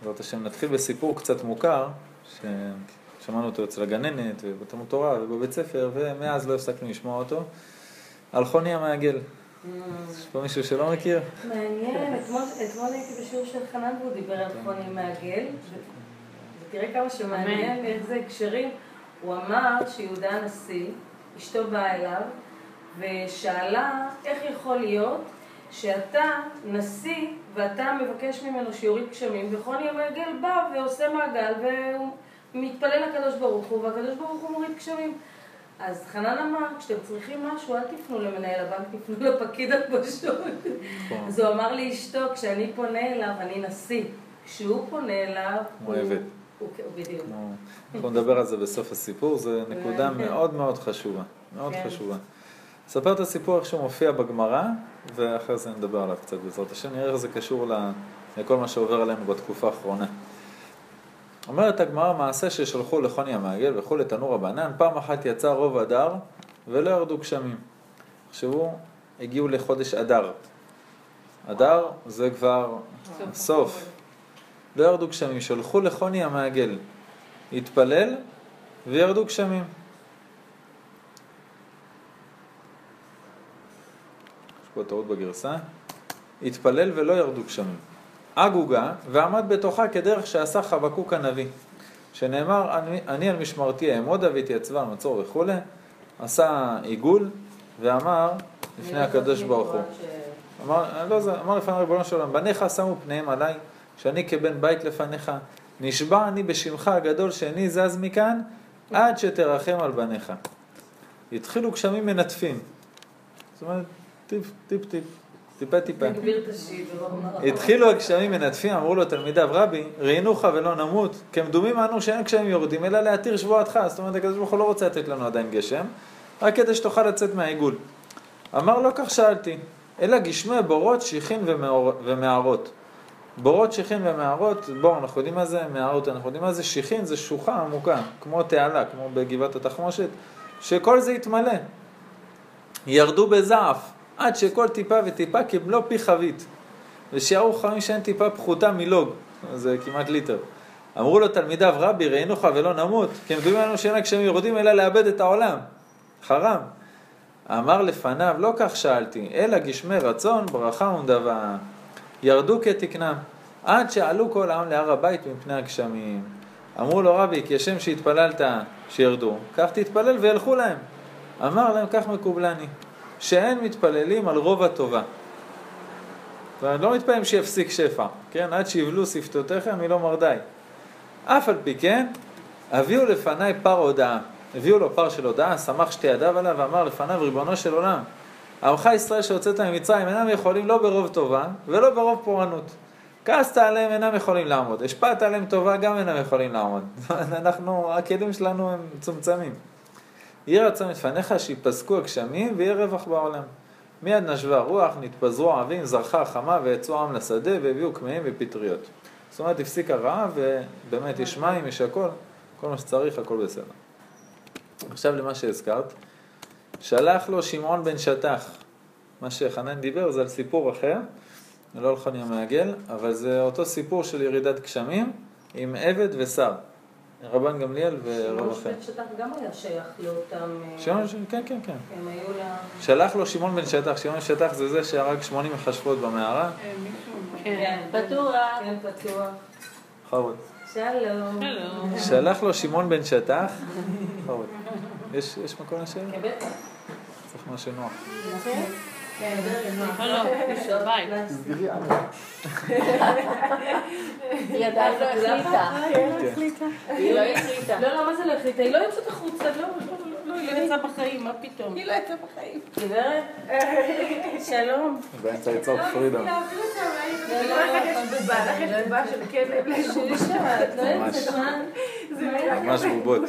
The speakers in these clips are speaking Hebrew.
בעזרת השם נתחיל בסיפור קצת מוכר, ששמענו אותו אצל הגננת ובתלמוד תורה ובבית ספר, ומאז לא הפסקנו לשמוע אותו, על חוני המעגל. יש פה מישהו שלא מכיר? מעניין, אתמול הייתי בשיעור של חנן והוא דיבר על חוני מעגל, ותראה כמה שמעניין איך זה הקשרים. הוא אמר שיהודה הנשיא, אשתו באה אליו, ושאלה איך יכול להיות שאתה נשיא ואתה מבקש ממנו שיוריד גשמים, וחוני המעגל בא ועושה מעגל והוא מתפלל לקדוש ברוך הוא, והקדוש ברוך הוא מוריד גשמים. אז חנן אמר, כשאתם צריכים משהו, אל תפנו למנהל הבנק, תפנו לפקיד הפשוט. נכון. אז הוא אמר לאשתו, כשאני פונה אליו, אני נשיא. כשהוא פונה אליו, הוא עבד. הוא בדיוק. אנחנו נדבר על זה בסוף הסיפור, זו נקודה כן. מאוד מאוד חשובה, מאוד כן. חשובה. אספר את הסיפור איך שהוא מופיע בגמרא, ואחרי זה נדבר עליו קצת בעזרת השם, נראה איך זה קשור לכל מה שעובר עלינו בתקופה האחרונה. אומרת הגמרא מעשה ששלחו לחוני המעגל וכו' לתנור הבענן, פעם אחת יצא רוב אדר ולא ירדו גשמים. תחשבו, הגיעו לחודש אדר. אדר זה כבר סוף. לא ירדו גשמים, שלחו לחוני המעגל. התפלל וירדו גשמים. פה טעות בגרסה. התפלל ולא ירדו גשמים. אגוגה ועמד בתוכה כדרך שעשה חבקוק הנביא. שנאמר, אני, אני על משמרתי אעמודה והתייצבה על מצור וכולי. עשה עיגול ואמר לפני הקדוש ברוך הוא. אמר, לא, זה, אמר לפני ריבונו של עולם, בניך שמו פניהם עליי, שאני כבן בית לפניך, נשבע אני בשמך הגדול שאיני זז מכאן, עד שתרחם על בניך. התחילו גשמים מנטפים. זאת אומרת, טיפ, טיפ, טיפ, טיפה טיפה. השיבר. התחילו הגשמים מנטפים, אמרו לו תלמידיו, רבי, ראינוך ולא נמות, כמדומים אנו שאין גשמים יורדים, אלא להתיר שבועתך. זאת אומרת, הקדוש ברוך הוא לא רוצה לתת לנו עדיין גשם, רק כדי שתוכל לצאת מהעיגול. אמר לא כך שאלתי, אלא גשמי בורות, שיחין ומערות. בורות, שיחין ומערות, בור, אנחנו יודעים מה זה, מערות, אנחנו יודעים מה זה, שיחין זה שוחה עמוקה, כמו תעלה, כמו בגבעת התחמושת, שכל זה יתמלא. ירדו בזעף, עד שכל טיפה וטיפה כמלוא פי חבית. ושיערו חכמים שאין טיפה פחותה מלוג, זה כמעט ליטר. אמרו לו תלמידיו, רבי, ראינוך ולא נמות, כי הם מדברים לנו שאין הגשמים יורדים אלא לאבד את העולם. חרם. אמר לפניו, לא כך שאלתי, אלא גשמי רצון, ברכה ונדבה. ירדו כתקנם, עד שעלו כל העם להר הבית מפני הגשמים. אמרו לו רבי, כשם שהתפללת שירדו, כך תתפלל וילכו להם. אמר להם, כך מקובלני, שאין מתפללים על רוב הטובה. ואני לא מתפללים שיפסיק שפע, כן? עד שיבלו שפתותיכם מלא מרדי. אף על פי כן, הביאו לפניי פר הודעה. הביאו לו פר של הודעה, סמך שתי ידיו עליו ואמר לפניו, ריבונו של עולם, עמך ישראל שהוצאת ממצרים אינם יכולים לא ברוב טובה ולא ברוב פורענות. כעסת עליהם אינם יכולים לעמוד, השפעת עליהם טובה גם אינם יכולים לעמוד. אנחנו, הכלים שלנו הם מצומצמים. יהי רצון מלפניך שיפסקו הגשמים ויהיה רווח בעולם. מיד נשבה רוח, נתפזרו עבים, זרחה החמה ויצאו עם לשדה והביאו כמהים ופטריות. זאת אומרת, הפסיק הרעב ובאמת יש מים, יש הכל, כל מה שצריך, הכל בסדר. עכשיו למה שהזכרת. שלח לו שמעון בן שטח. מה שחנן דיבר זה על סיפור אחר, לא על חוני המעגל, אבל זה אותו סיפור של ירידת גשמים עם עבד ושר. רבן גמליאל ורב שמעון אחר. בן שטח גם היה שייך לאותם... אה, שמעון, כן, כן, כן. הם היו לה... שלח לו שמעון בן שטח, שמעון בן שטח זה זה שהרג 80 מכשפות במערה. כן, פתוח. כן, פתוח. בכבוד. שלום. שלום. שלח לו שמעון בן שטח. בכבוד. יש יש מקום לשבת? כן, בטח. צריך משהו נוח. כן. לא, לא, בבית. היא עדיין לא החליטה. היא לא החליטה. לא, לא, מה זה לא החליטה? היא לא יוצאת החוצה, לא, לא, לא, לא, היא לא יצאה בחיים, מה פתאום? היא לא יצאה בחיים. גברת? שלום. באמצע לא. יוצאת, מה? ממש בובות.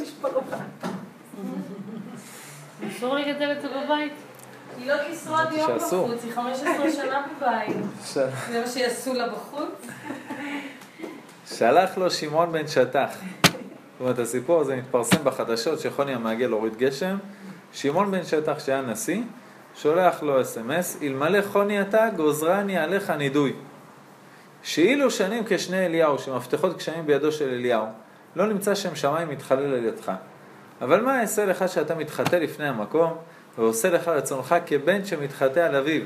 אסור לגדל את זה בבית? היא לא תשרוד יום. בחוץ, היא 15 שנה בבית. זה מה שיעשו לה בחוץ? שלח לו שמעון בן שטח. זאת אומרת, הסיפור הזה מתפרסם בחדשות שחוני המעגל הוריד גשם. שמעון בן שטח, שהיה נשיא, שולח לו אס.אם.אס, אלמלא חוני אתה, גוזרני עליך נידוי. שאילו שנים כשני אליהו, שמפתחות גשמים בידו של אליהו, לא נמצא שם שמיים מתחלל על ידך. אבל מה אעשה לך שאתה מתחטא לפני המקום, ועושה לך רצונך כבן שמתחטא על אביו,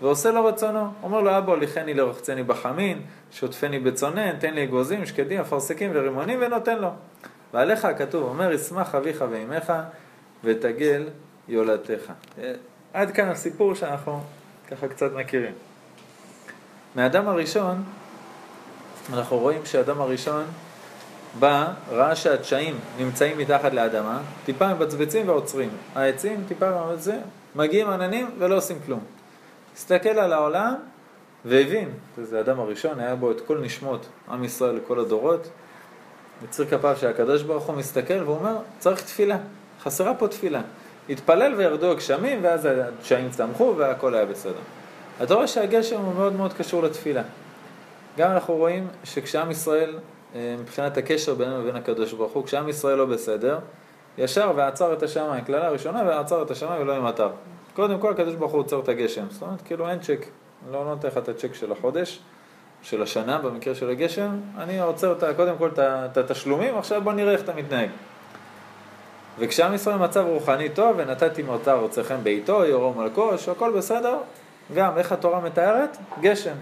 ועושה לו רצונו. אומר לו, אבא הוליכני לרחצני בחמין, שוטפני בצונן, תן לי אגוזים, שקדים, אפרסקים ורימונים, ונותן לו. ועליך הכתוב, אומר, ישמח אביך ואימך, ותגל יולדתך. עד כאן הסיפור שאנחנו ככה קצת מכירים. מהאדם הראשון, אנחנו רואים שהאדם הראשון בא, ראה שהדשאים נמצאים מתחת לאדמה, טיפה מבצבצים ועוצרים. העצים טיפה מבצבצים, מגיעים עננים ולא עושים כלום. הסתכל על העולם והבין, זה האדם הראשון, היה בו את כל נשמות עם ישראל לכל הדורות. יציר כפיו של הקדוש ברוך הוא מסתכל ואומר, צריך תפילה, חסרה פה תפילה. התפלל וירדו הגשמים ואז הדשאים צמחו והכל היה בסדר. אתה רואה שהגשם הוא מאוד מאוד קשור לתפילה. גם אנחנו רואים שכשעם ישראל, מבחינת הקשר בינינו לבין הקדוש ברוך הוא, כשעם ישראל לא בסדר, ישר ועצר את השמיים, קללה ראשונה ועצר את השמיים ולא ימטר. קודם כל הקדוש ברוך הוא עוצר את הגשם, זאת אומרת כאילו אין צ'ק, לא נותן לך את הצ'ק של החודש, של השנה במקרה של הגשם, אני עוצר את, קודם כל את התשלומים, עכשיו בוא נראה איך אתה מתנהג. וכשעם ישראל במצב רוחני טוב, ונתתי מותר רוצכם בעיתו, יורו מלכו, שהכל בסדר, גם איך התורה מתארת? גשם.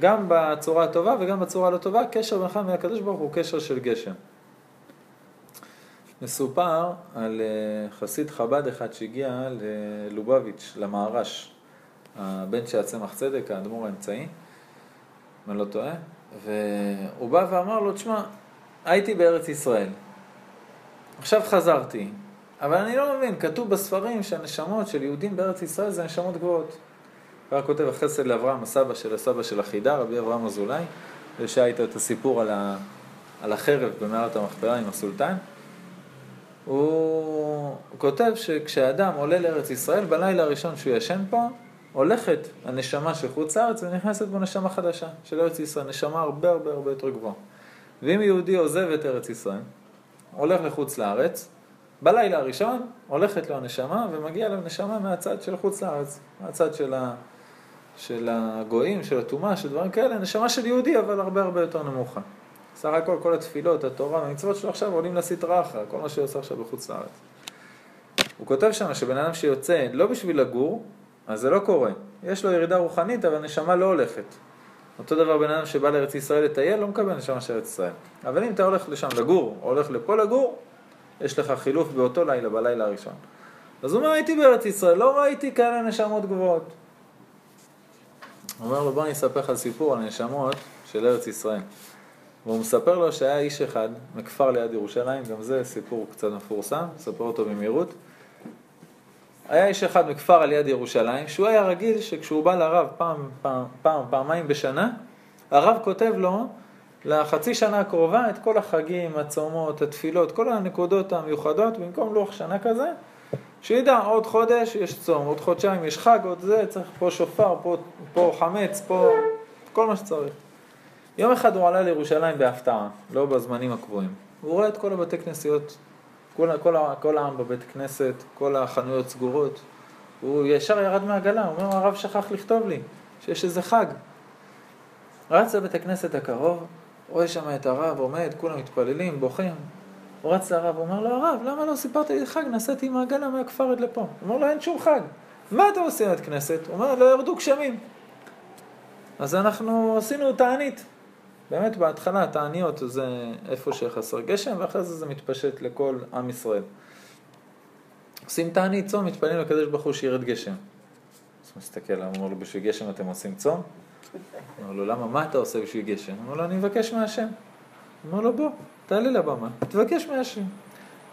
גם בצורה הטובה וגם בצורה הלא טובה, קשר בינך לבין הקדוש ברוך הוא קשר של גשם. מסופר על אה, חסיד חב"ד אחד שהגיע ללובביץ', למערש, הבן של הצמח צדק, האדמו"ר האמצעי, אם אני לא טועה, והוא בא ואמר לו, תשמע, הייתי בארץ ישראל, עכשיו חזרתי, אבל אני לא מבין, כתוב בספרים שהנשמות של יהודים בארץ ישראל זה נשמות גבוהות. כבר כותב החסד לאברהם, הסבא של הסבא של החידה, רבי אברהם אזולאי, ושהיה איתו את הסיפור על, ה, על החרב במערת המכפלה עם הסולטן. הוא, כותב שכשאדם עולה לארץ ישראל, בלילה הראשון שהוא ישן פה, הולכת הנשמה של חוץ לארץ ונכנסת בו נשמה חדשה של ארץ ישראל, נשמה הרבה הרבה הרבה יותר גבוהה. ואם יהודי עוזב את ארץ ישראל, הולך לחוץ לארץ, בלילה הראשון הולכת לו הנשמה ומגיע לו נשמה מהצד של חוץ לארץ, מהצד של, ה, של הגויים, של הטומאה, של דברים כאלה, נשמה של יהודי אבל הרבה הרבה יותר נמוכה. סך הכל כל התפילות, התורה והמצוות שלו עכשיו עולים לסטרא אחרא, כל מה שהוא עושה עכשיו בחוץ לארץ. הוא כותב שם שבן אדם שיוצא לא בשביל לגור, אז זה לא קורה. יש לו ירידה רוחנית אבל נשמה לא הולכת. אותו דבר בן אדם שבא לארץ ישראל לטייל, לא מקבל נשמה של ארץ ישראל. אבל אם אתה הולך לשם לגור, או הולך לפה לגור, יש לך חילוף באותו לילה, בלילה הראשון. אז הוא אומר, הייתי בארץ ישראל, לא ראיתי כאלה נשמות גבוהות. אומר לו, בוא אני אספר לך סיפור על נשמות של ארץ ישראל. והוא מספר לו שהיה איש אחד מכפר ליד ירושלים, גם זה סיפור קצת מפורסם, אספר אותו במהירות. היה איש אחד מכפר על יד ירושלים, שהוא היה רגיל שכשהוא בא לרב פעם, פעם, פעם, פעמיים בשנה, הרב כותב לו לחצי שנה הקרובה את כל החגים, הצומות, התפילות, כל הנקודות המיוחדות, במקום לוח שנה כזה, שידע עוד חודש יש צום, עוד חודשיים יש חג, עוד זה, צריך פה שופר, פה, פה חמץ, פה כל מה שצריך. יום אחד הוא עלה לירושלים בהפתעה, לא בזמנים הקבועים. הוא רואה את כל הבתי כנסיות כל, כל, כל העם בבית כנסת, כל החנויות סגורות. הוא ישר ירד מהעגלה, הוא אומר, הרב שכח לכתוב לי שיש איזה חג. רץ לבית הכנסת הקרוב, רואה שם את הרב עומד, כולם מתפללים, בוכים. הוא רץ לרב, הוא אומר לו, הרב, למה לא סיפרת לי חג? נסעתי עם העגלה מהכפר עד לפה. הוא אומר לו, אין שום חג. מה אתם עושים בבית כנסת? הוא אומר, לא ירדו גשמים. אז אנחנו עשינו תענית. באמת בהתחלה התעניות זה איפה שחסר גשם, ואחרי זה זה מתפשט לכל עם ישראל. עושים תענית צום, מתפללים לקדוש ברוך הוא שירד גשם. אז הוא מסתכל, הוא אומר לו, בשביל גשם אתם עושים צום? הוא אומר לו, למה, מה אתה עושה בשביל גשם? הוא אומר לו, אני מבקש מהשם. הוא אומר לו, בוא, תעלה לבמה, תבקש מהשם.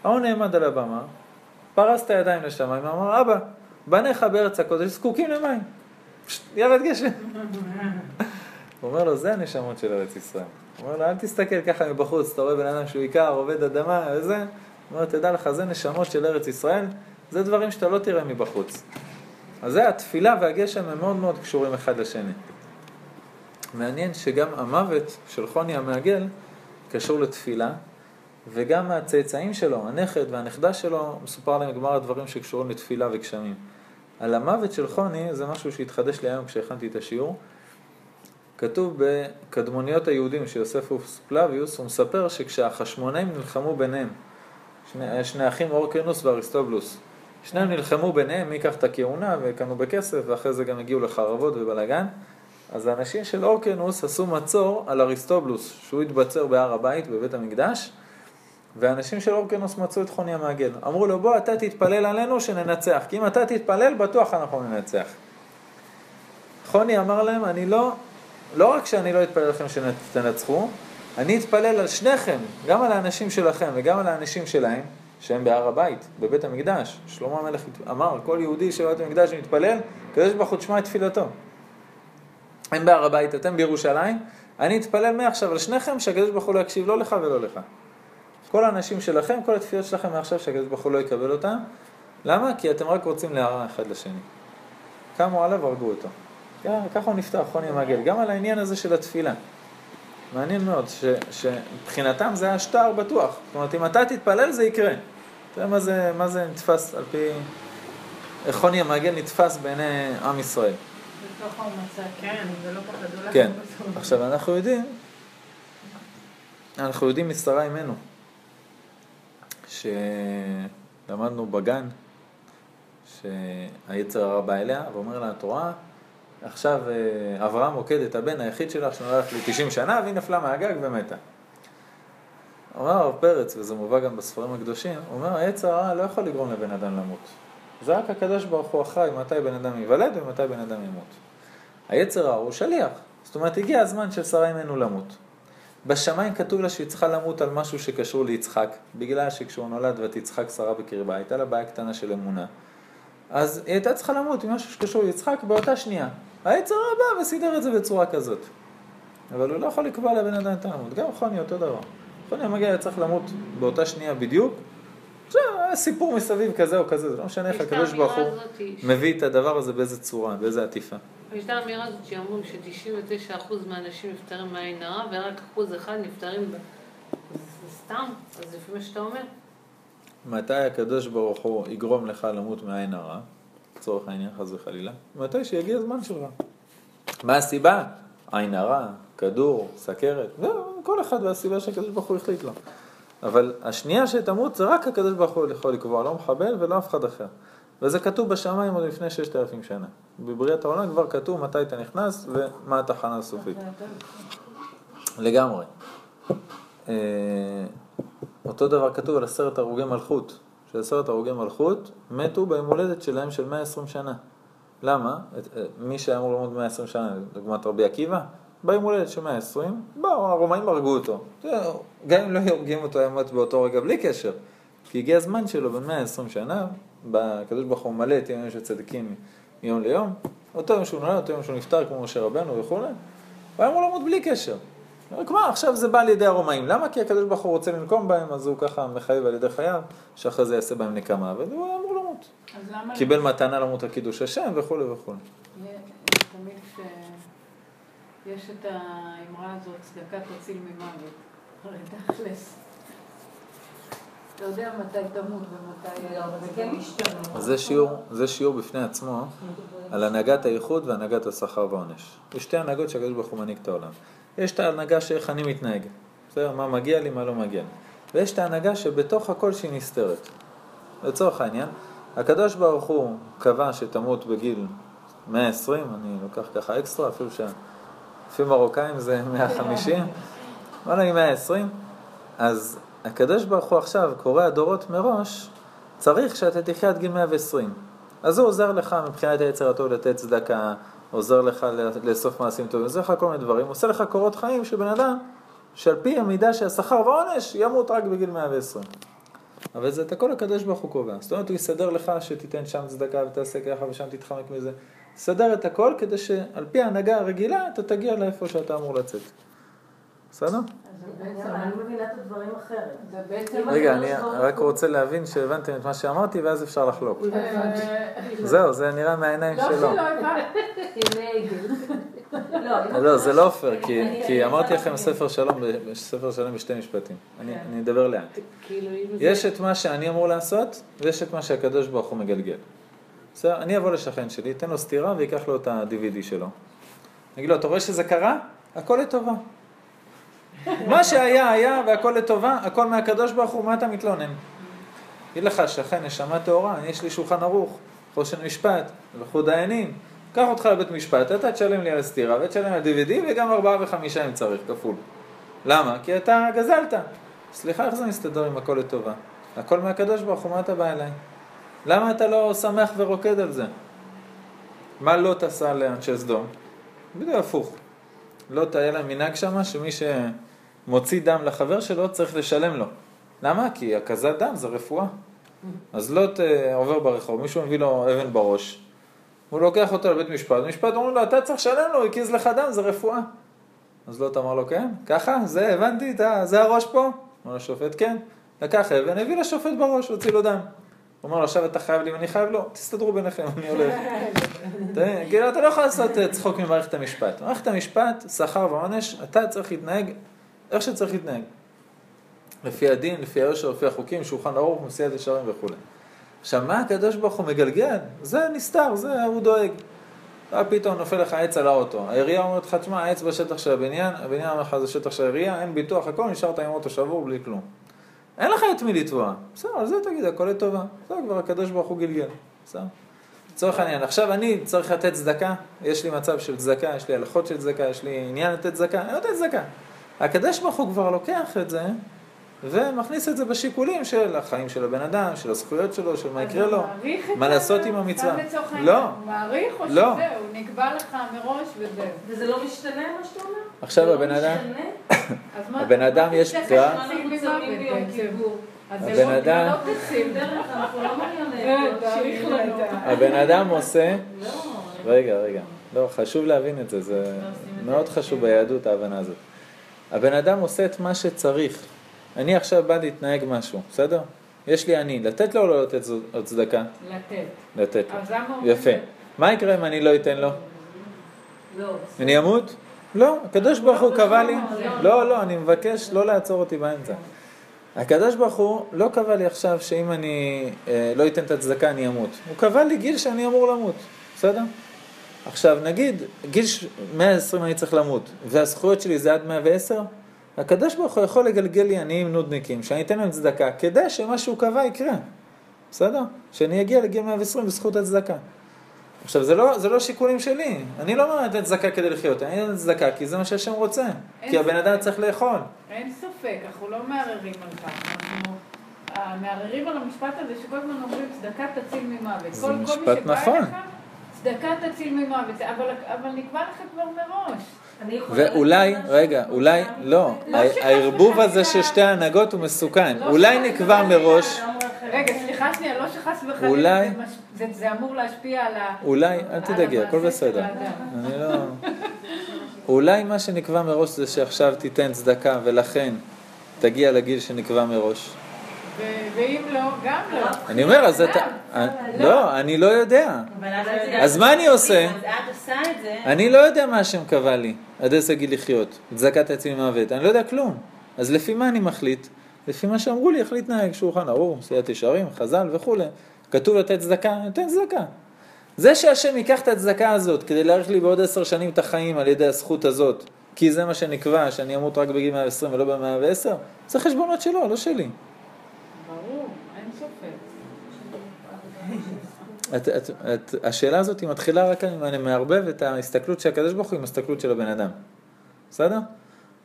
ההוא נעמד על הבמה, פרס את הידיים לשמיים, אמר, אבא, בניך בארץ הקודש זקוקים למים. ירד גשם. הוא אומר לו, זה הנשמות של ארץ ישראל. הוא אומר לו, אל תסתכל ככה מבחוץ, אתה רואה בן אדם שהוא עיקר, עובד אדמה וזה. הוא אומר, תדע לך, זה נשמות של ארץ ישראל, זה דברים שאתה לא תראה מבחוץ. אז זה התפילה והגשם הם מאוד מאוד קשורים אחד לשני. מעניין שגם המוות של חוני המעגל קשור לתפילה, וגם הצאצאים שלו, הנכד והנכדה שלו, מסופר להם גמר הדברים שקשורים לתפילה וגשמים. על המוות של חוני, זה משהו שהתחדש לי היום כשהכנתי את השיעור. כתוב בקדמוניות היהודים של יוספוס פלביוס, הוא מספר שכשהחשמונאים נלחמו ביניהם, שני, שני אחים אורקנוס ואריסטובלוס, שניהם נלחמו ביניהם, מי ייקח את הכהונה וקנו בכסף, ואחרי זה גם הגיעו לחרבות ובלאגן. אז האנשים של אורקנוס עשו מצור על אריסטובלוס, שהוא התבצר בהר הבית בבית המקדש, והאנשים של אורקנוס מצאו את חוני המעגל. אמרו לו, בוא אתה תתפלל עלינו שננצח, כי אם אתה תתפלל, בטוח אנחנו ננצח. חוני אמר להם, אני לא, לא רק שאני לא אתפלל לכם שתנצחו, אני אתפלל על שניכם, גם על האנשים שלכם וגם על האנשים שלהם, שהם בהר הבית, בבית המקדש. שלמה המלך אמר, כל יהודי שבבית המקדש מתפלל, הקדוש ברוך הוא תשמע את תפילתו. הם בהר הבית, אתם בירושלים, אני אתפלל מעכשיו על שניכם שהקדוש ברוך הוא לא יקשיב לא לך ולא לך. כל האנשים שלכם, כל התפילות שלכם מעכשיו שהקדוש ברוך הוא לא יקבל אותם. למה? כי אתם רק רוצים להרע אחד לשני. קמו עליו והרגו אותו. ככה הוא נפתח, חוני המעגל. גם על העניין הזה של התפילה. מעניין מאוד, שמבחינתם זה היה שטר בטוח. זאת אומרת, אם אתה תתפלל זה יקרה. יודע מה זה, מה זה נתפס על פי... איך חוני המעגל נתפס בעיני עם ישראל. כן, ולא פחדו לך. כן. עכשיו, אנחנו יודעים, אנחנו יודעים משרה אימנו, שלמדנו בגן, שהיצר הרע בא אליה ואומר לה, את רואה? עכשיו אה, אברהם עוקד את הבן היחיד שלך שנולד לי 90 שנה והיא נפלה מהגג ומתה. אומר הרב פרץ, וזה מובא גם בספרים הקדושים, הוא אומר, היצר הרע לא יכול לגרום לבן אדם למות. זה רק הקדוש ברוך הוא אחראי מתי בן אדם ייוולד ומתי בן אדם ימות. היצר הרע הוא שליח. זאת אומרת, הגיע הזמן של שרה אימנו למות. בשמיים כתוב לה שהיא צריכה למות על משהו שקשור ליצחק, בגלל שכשהוא נולד ותצחק שרה בקרבה, הייתה לה בעיה קטנה של אמונה. אז היא הייתה צריכה למות משהו שקשור ליצחק באותה שנייה. היצר הרע בא וסידר את זה בצורה כזאת. אבל הוא לא יכול לקבוע לבן אדם את המות. גם חוני אותו דבר. חוני המגיע היה צריך למות באותה שנייה בדיוק. סיפור מסביב כזה או כזה, זה לא משנה איך הקדוש ברוך הוא מביא את הדבר הזה באיזה צורה, באיזה עטיפה. יש את האמירה הזאת שאמרו ש-99% מהאנשים נפטרים מעין הרע ורק אחוז אחד נפטרים. זה סתם, אז לפי מה שאתה אומר. מתי הקדוש ברוך הוא יגרום לך למות מעין הרע, לצורך העניין חס וחלילה? מתי שיגיע הזמן שלך. מה הסיבה? עין הרע, כדור, סכרת, כל אחד והסיבה שהקדוש ברוך הוא החליט לו. אבל השנייה שתמות זה רק הקדוש ברוך הוא יכול לקבוע, לא מחבל ולא אף אחד אחר. וזה כתוב בשמיים עוד לפני ששת אלפים שנה. בבריאת העולם כבר כתוב מתי אתה נכנס ומה התחנה הסופית. לגמרי. אה, אותו דבר כתוב על עשרת הרוגי מלכות, שעשרת הרוגי מלכות מתו ביום הולדת שלהם של 120 שנה. למה? אה, מי שהיה אמור ללמוד 120 שנה, דוגמת רבי עקיבא, ביום הולדת של 120, באו, הרומאים הרגו אותו. גם אם לא הורגים אותו, היה מת באותו רגע בלי קשר. כי הגיע הזמן שלו בין 120 שנה, הקדוש ברוך הוא מלא את ימים של צדיקים מיום ליום, אותו יום שהוא נולד, אותו יום שהוא נפטר כמו משה רבנו וכולי, הוא היה אמור למות בלי קשר. רק מה, עכשיו זה בא על ידי הרומאים. למה? כי הקדוש ברוך הוא רוצה לנקום בהם, אז הוא ככה מחייב על ידי חייו, שאחרי זה יעשה בהם נקמה, והוא היה אמור למות. קיבל מתנה למות על קידוש השם וכולי וכולי. תמיד יש את האמרה הזאת, צדקה תציל ממוות. הרי תכלס. אתה יודע מתי תמות ומתי... לא, זה כן משתנה. זה שיעור, זה שיעור בפני עצמו על הנהגת האיחוד והנהגת השכר והעונש. יש שתי הנהגות שהקדוש ברוך הוא מנהיג את העולם. יש את ההנהגה שאיך אני מתנהג, בסדר? מה מגיע לי, מה לא מגיע לי. ויש את ההנהגה שבתוך הכל שהיא נסתרת. לצורך העניין, הקדוש ברוך הוא קבע שתמות בגיל 120, אני לוקח ככה אקסטרה, אפילו שלפי מרוקאים זה 150, בוא נגיד 120, אז הקדוש ברוך הוא עכשיו קורא הדורות מראש, צריך שאתה תחיה עד גיל 120. אז הוא עוזר לך מבחינת היצר הטוב לתת צדקה, עוזר לך לאסוף מעשים טובים, עוזר לך כל מיני דברים, עושה לך קורות חיים של בן אדם שעל פי המידה של השכר והעונש ימות רק בגיל 120. אבל זה את הכל הקדוש ברוך הוא קובע. זאת אומרת, הוא יסדר לך שתיתן שם צדקה ותעשה ככה ושם תתחמק מזה. סדר את הכל כדי שעל פי ההנהגה הרגילה אתה תגיע לאיפה שאתה אמור לצאת. בסדר? אני מבינה את הדברים אחרת. רגע, אני רק רוצה להבין שהבנתם את מה שאמרתי ואז אפשר לחלוק. זהו, זה נראה מהעיניים לא שלו. הבנתי. לא, זה לא פייר, כי אמרתי לכם ספר שלום, שלם בשתי משפטים. אני אני אדבר לאט. כאילו. יש את מה שאני אמור לעשות, ויש את מה שהקדוש ברוך הוא מגלגל. בסדר? אני אבוא לשכן שלי, אתן לו סטירה ויקח לו את ה-DVD שלו. נגיד לו, אתה רואה שזה קרה? הכל לטובה. מה שהיה, היה, והכל לטובה, הכל מהקדוש ברוך הוא, מה אתה מתלונן? אגיד לך, שכן, נשמה טהורה, יש לי שולחן ערוך, חושן משפט, הלכו דיינים, קח אותך לבית משפט, אתה תשלם לי על הסטירה, ותשלם על DVD, וגם ארבעה וחמישה אם צריך, כפול. למה? כי אתה גזלת. סליחה, איך זה מסתדר עם הכל לטובה? הכל מהקדוש ברוך הוא, מה אתה בא אליי? למה אתה לא שמח ורוקד על זה? מה לוט עשה לאנשי סדום? בדיוק הפוך. לוט היה להם מנהג שמה שמי שמוציא דם לחבר שלו צריך לשלם לו. למה? כי הקזת דם זה רפואה. אז לוט אה, עובר ברחוב, מישהו מביא לו אבן בראש, הוא לוקח אותו לבית משפט, במשפט אומרים לו, אתה צריך לשלם לו, הקיז לך דם, זה רפואה. אז לוט אמר לו, כן, ככה, זה, הבנתי, אתה, זה הראש פה? אמר לשופט, כן. לקח אבן, הביא לשופט בראש, הוציא לו דם. הוא אמר לו, עכשיו אתה חייב לי ואני חייב לו, תסתדרו ביניכם, אני הולך. כאילו, אתה לא יכול לעשות אה, צחוק ממערכת המשפט. מערכת המשפט, שכר ועונש, אתה צריך להתנהג איך שצריך להתנהג. לפי הדין, לפי היושר, לפי החוקים, שולחן ערוך, מסיעת ישרים וכולי. עכשיו, מה הקדוש ברוך הוא מגלגל? זה נסתר, זה הוא דואג. אה, פתאום נופל לך עץ על האוטו. העירייה אומרת לך, תשמע, העץ בשטח של הבניין, הבניין אומר לך, זה שטח של העירייה, אין ביטוח, הכל, נשארת עם אוטו שבור בלי כלום. אין לך את מי לתבוע. בסדר, על זה תגיד, הכל לטובה. זה כבר הקדוש ברוך הוא גלגל. בסדר? לצורך העניין, עכשיו אני צריך לתת צדקה, יש לי מצב של צדקה, יש לי הלכות של צדקה, יש לי עניין לתת צדקה, אני נותן צדקה. הקדוש ברוך הוא כבר לוקח את זה ומכניס את זה בשיקולים של החיים של הבן אדם, של הזכויות שלו, של מה יקרה אז לו, הוא מעריך את מה לעשות עם המצווה. סתם לצורך העניין, לא, הוא מעריך או לא. שזהו, נקבע לך מראש וזהו. וזה לא משתנה מה שאתה אומר? עכשיו זה הבן לא אדם-? אז הבן אדם זה יש. אז הבן זה לא- אדם- לא לא אה. הבן אדם עושה, לא. רגע, רגע, לא, חשוב להבין את זה, זה מאוד חשוב ביהדות ההבנה הזאת. הבן אדם עושה את מה שצריך. אני עכשיו בא להתנהג משהו, בסדר? יש לי אני, לתת לו או לא לתת זו- צדקה? לתת. לתת לו. אז למה אומרים יפה. מה יקרה אם אני לא אתן לו? לא. אני אמות? לא, הקדוש ברוך הוא קבע לי, לא, לא, לא, אני מבקש לא לעצור אותי באמצע. הקדוש ברוך הוא לא קבע לי עכשיו שאם אני אה, לא אתן את הצדקה אני אמות. הוא קבע לי גיל שאני אמור למות, בסדר? עכשיו נגיד, גיל ש- 120 אני צריך למות, והזכויות שלי זה עד 110, הקדוש ברוך הוא יכול לגלגל לי עניים נודניקים, שאני אתן להם צדקה, כדי שמה שהוא קבע יקרה, בסדר? שאני אגיע לגיל 120 בזכות הצדקה. עכשיו, זה לא, זה לא שיקולים שלי. אני לא נותן צדקה כדי לחיות, אני נותן צדקה כי זה מה שהשם רוצה. כי הבן אדם. צריך לאכול. אין ספק, אנחנו לא מערערים על כך. אנחנו אה, מערערים על המשפט הזה שכל הזמן אומרים צדקה תציל ממוות. זה כל, כל משפט מי שבא נכון. אליך, צדקה תציל ממוות. אבל, אבל נקבע לך כבר מראש. ואולי? רגע, אולי, לא, לא הערבוב הזה של שתי ההנהגות הוא מסוכן. לא אולי נקבע מראש. רגע, סליחה שנייה, לא שחס וחלילה, זה, אמור להשפיע על ה... אולי, אל תדאגי, הכל בסדר. אני לא... אולי מה שנקבע מראש זה שעכשיו תיתן צדקה ולכן תגיע לגיל שנקבע מראש. ואם לא, גם לא. אני אומר, אז אתה... לא, אני לא יודע. אז מה אני עושה? אז את עושה את זה. אני לא יודע מה השם קבע לי, עד איזה גיל לחיות, צדקת עצמי מוות, אני לא יודע כלום. אז לפי מה אני מחליט? לפי מה שאמרו לי איך להתנהג, שולחן ערוך, מסיעת ישרים, חז"ל וכולי. כתוב לתת צדקה, נותן צדקה. זה שהשם ייקח את הצדקה הזאת כדי להאריך לי בעוד עשר שנים את החיים על ידי הזכות הזאת, כי זה מה שנקבע, שאני אמות רק בגיל 120 ולא ב-110, זה חשבונות שלו, לא שלי. ברור, אין ספק. את, את, את, השאלה הזאת היא מתחילה רק אם אני מערבב את ההסתכלות של הקדוש ברוך הוא עם ההסתכלות של הבן אדם. בסדר?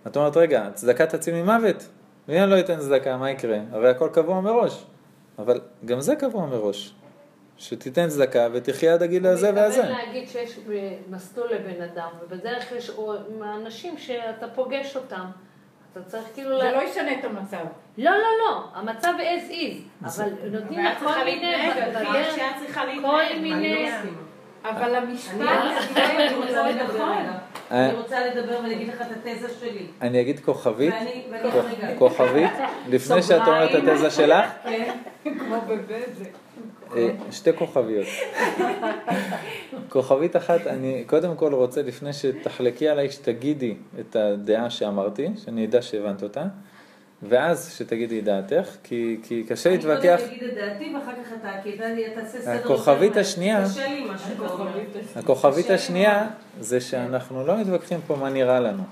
את אומרת, רגע, צדקה תציל ממוות? ואם אני לא אתן צדקה, מה יקרה? הרי הכל קבוע מראש. אבל גם זה קבוע מראש. שתיתן צדקה ותחיה עד הגיל הזה והזה. אני מתכוון להגיד שיש מסלול לבן אדם, ובדרך יש אנשים שאתה פוגש אותם. אתה צריך כאילו... זה לה- לא ישנה את המצב. לא, לא, לא, המצב as is, אבל נותנים לה כל מיני... כל מיני-. אבל המשפט... אני רוצה לדבר רגע. אה. אני רוצה לדבר ולהגיד לך את התזה שלי. אני אגיד כוכבית. כוכבית, לפני שאת אומרת את התזה שלך, כן. כמו בבזק. אה, שתי כוכביות. כוכבית אחת, אני קודם כל רוצה, לפני שתחלקי עליי, שתגידי את הדעה שאמרתי, שאני אדע שהבנת אותה. ואז שתגידי את דעתך, כי, כי קשה להתווכח. אני קודם אגיד את דעתי ואחר כך אתה, כי אתה תעשה סדר. הכוכבית. השנייה- קשה לי מה שאתה אומר. הכוכבית השנייה. זה שאנחנו לא מתווכחים פה מה נראה לנו.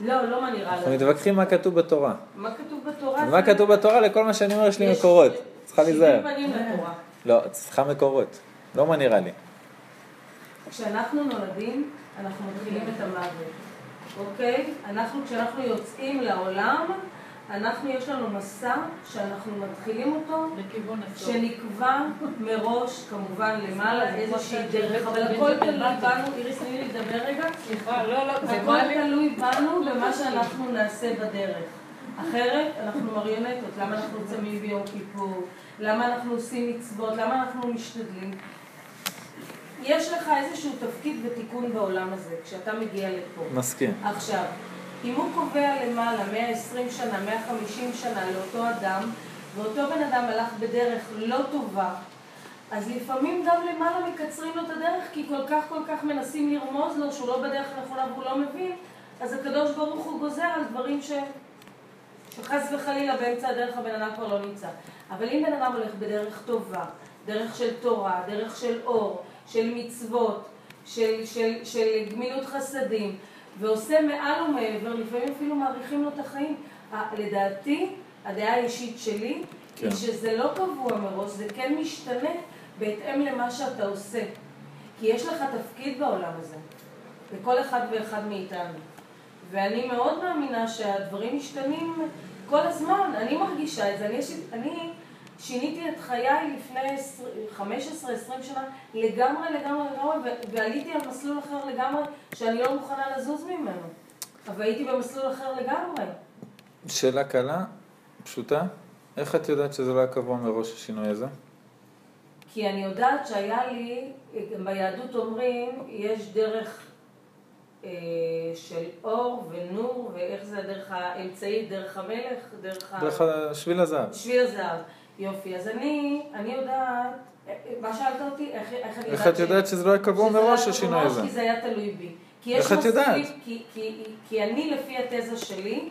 לא, לא מה נראה אנחנו לך. מתווכחים מה כתוב בתורה. מה כתוב בתורה? זה- כתוב בתורה לכל מה שאני אומר יש לי מקורות. צריכה להיזהר. לא, צריכה מקורות. לא מה נראה לי. כשאנחנו נולדים, אנחנו מתחילים את המוות, אוקיי? אנחנו, כשאנחנו יוצאים לעולם, אנחנו, יש לנו מסע שאנחנו מתחילים אותו. שנקבע מראש, כמובן, למעלה איזושהי דרך, אבל הכל תלוי בנו, איריס, תני לי לדבר רגע. סליחה, לא, לא, זה הכל. תלוי בנו במה שאנחנו נעשה בדרך. אחרת אנחנו מריונטות, למה אנחנו צמים ביום כיפור, למה אנחנו עושים מצוות, למה אנחנו משתדלים. יש לך איזשהו תפקיד ותיקון בעולם הזה, כשאתה מגיע לפה. מסכים. עכשיו, אם הוא קובע למעלה 120 שנה, 150 שנה לאותו אדם, ואותו בן אדם הלך בדרך לא טובה, אז לפעמים גם למעלה מקצרים לו את הדרך, כי כל כך כל כך מנסים לרמוז לו שהוא לא בדרך הנכונה והוא לא מבין, אז הקדוש ברוך הוא גוזר על דברים ש... שחס וחלילה באמצע הדרך הבן אדם כבר לא נמצא. אבל אם בן אדם הולך בדרך טובה, דרך של תורה, דרך של אור, של מצוות, של, של, של גמילות חסדים, ועושה מעל ומעבר, לפעמים אפילו מאריכים לו את החיים. לדעתי, הדעה האישית שלי, כן. היא שזה לא קבוע מראש, זה כן משתנה בהתאם למה שאתה עושה. כי יש לך תפקיד בעולם הזה, לכל אחד ואחד מאיתנו. ואני מאוד מאמינה שהדברים משתנים כל הזמן, אני מרגישה את זה. אני, אני שיניתי את חיי לפני 15-20 שנה לגמרי, לגמרי, לגמרי, ו- ועליתי על מסלול אחר לגמרי, שאני לא מוכנה לזוז ממנו. אבל הייתי במסלול אחר לגמרי. שאלה קלה, פשוטה. איך את יודעת שזה לא היה קבוע מראש השינוי הזה? כי אני יודעת שהיה לי, גם ביהדות אומרים, יש דרך של אור ונור, ואיך זה הדרך האמצעית, דרך המלך, דרך ה... דרך שביל הזהב. שביל הזהב. יופי, אז אני, אני יודעת, אה, אה, מה שאלת אותי? איך, איך אני יודעת איך את יודעת שזה לא היה קבוע לא מראש השינוי הזה? כי זה היה תלוי בי. איך את יודעת? כי, כי, כי אני, לפי התזה שלי,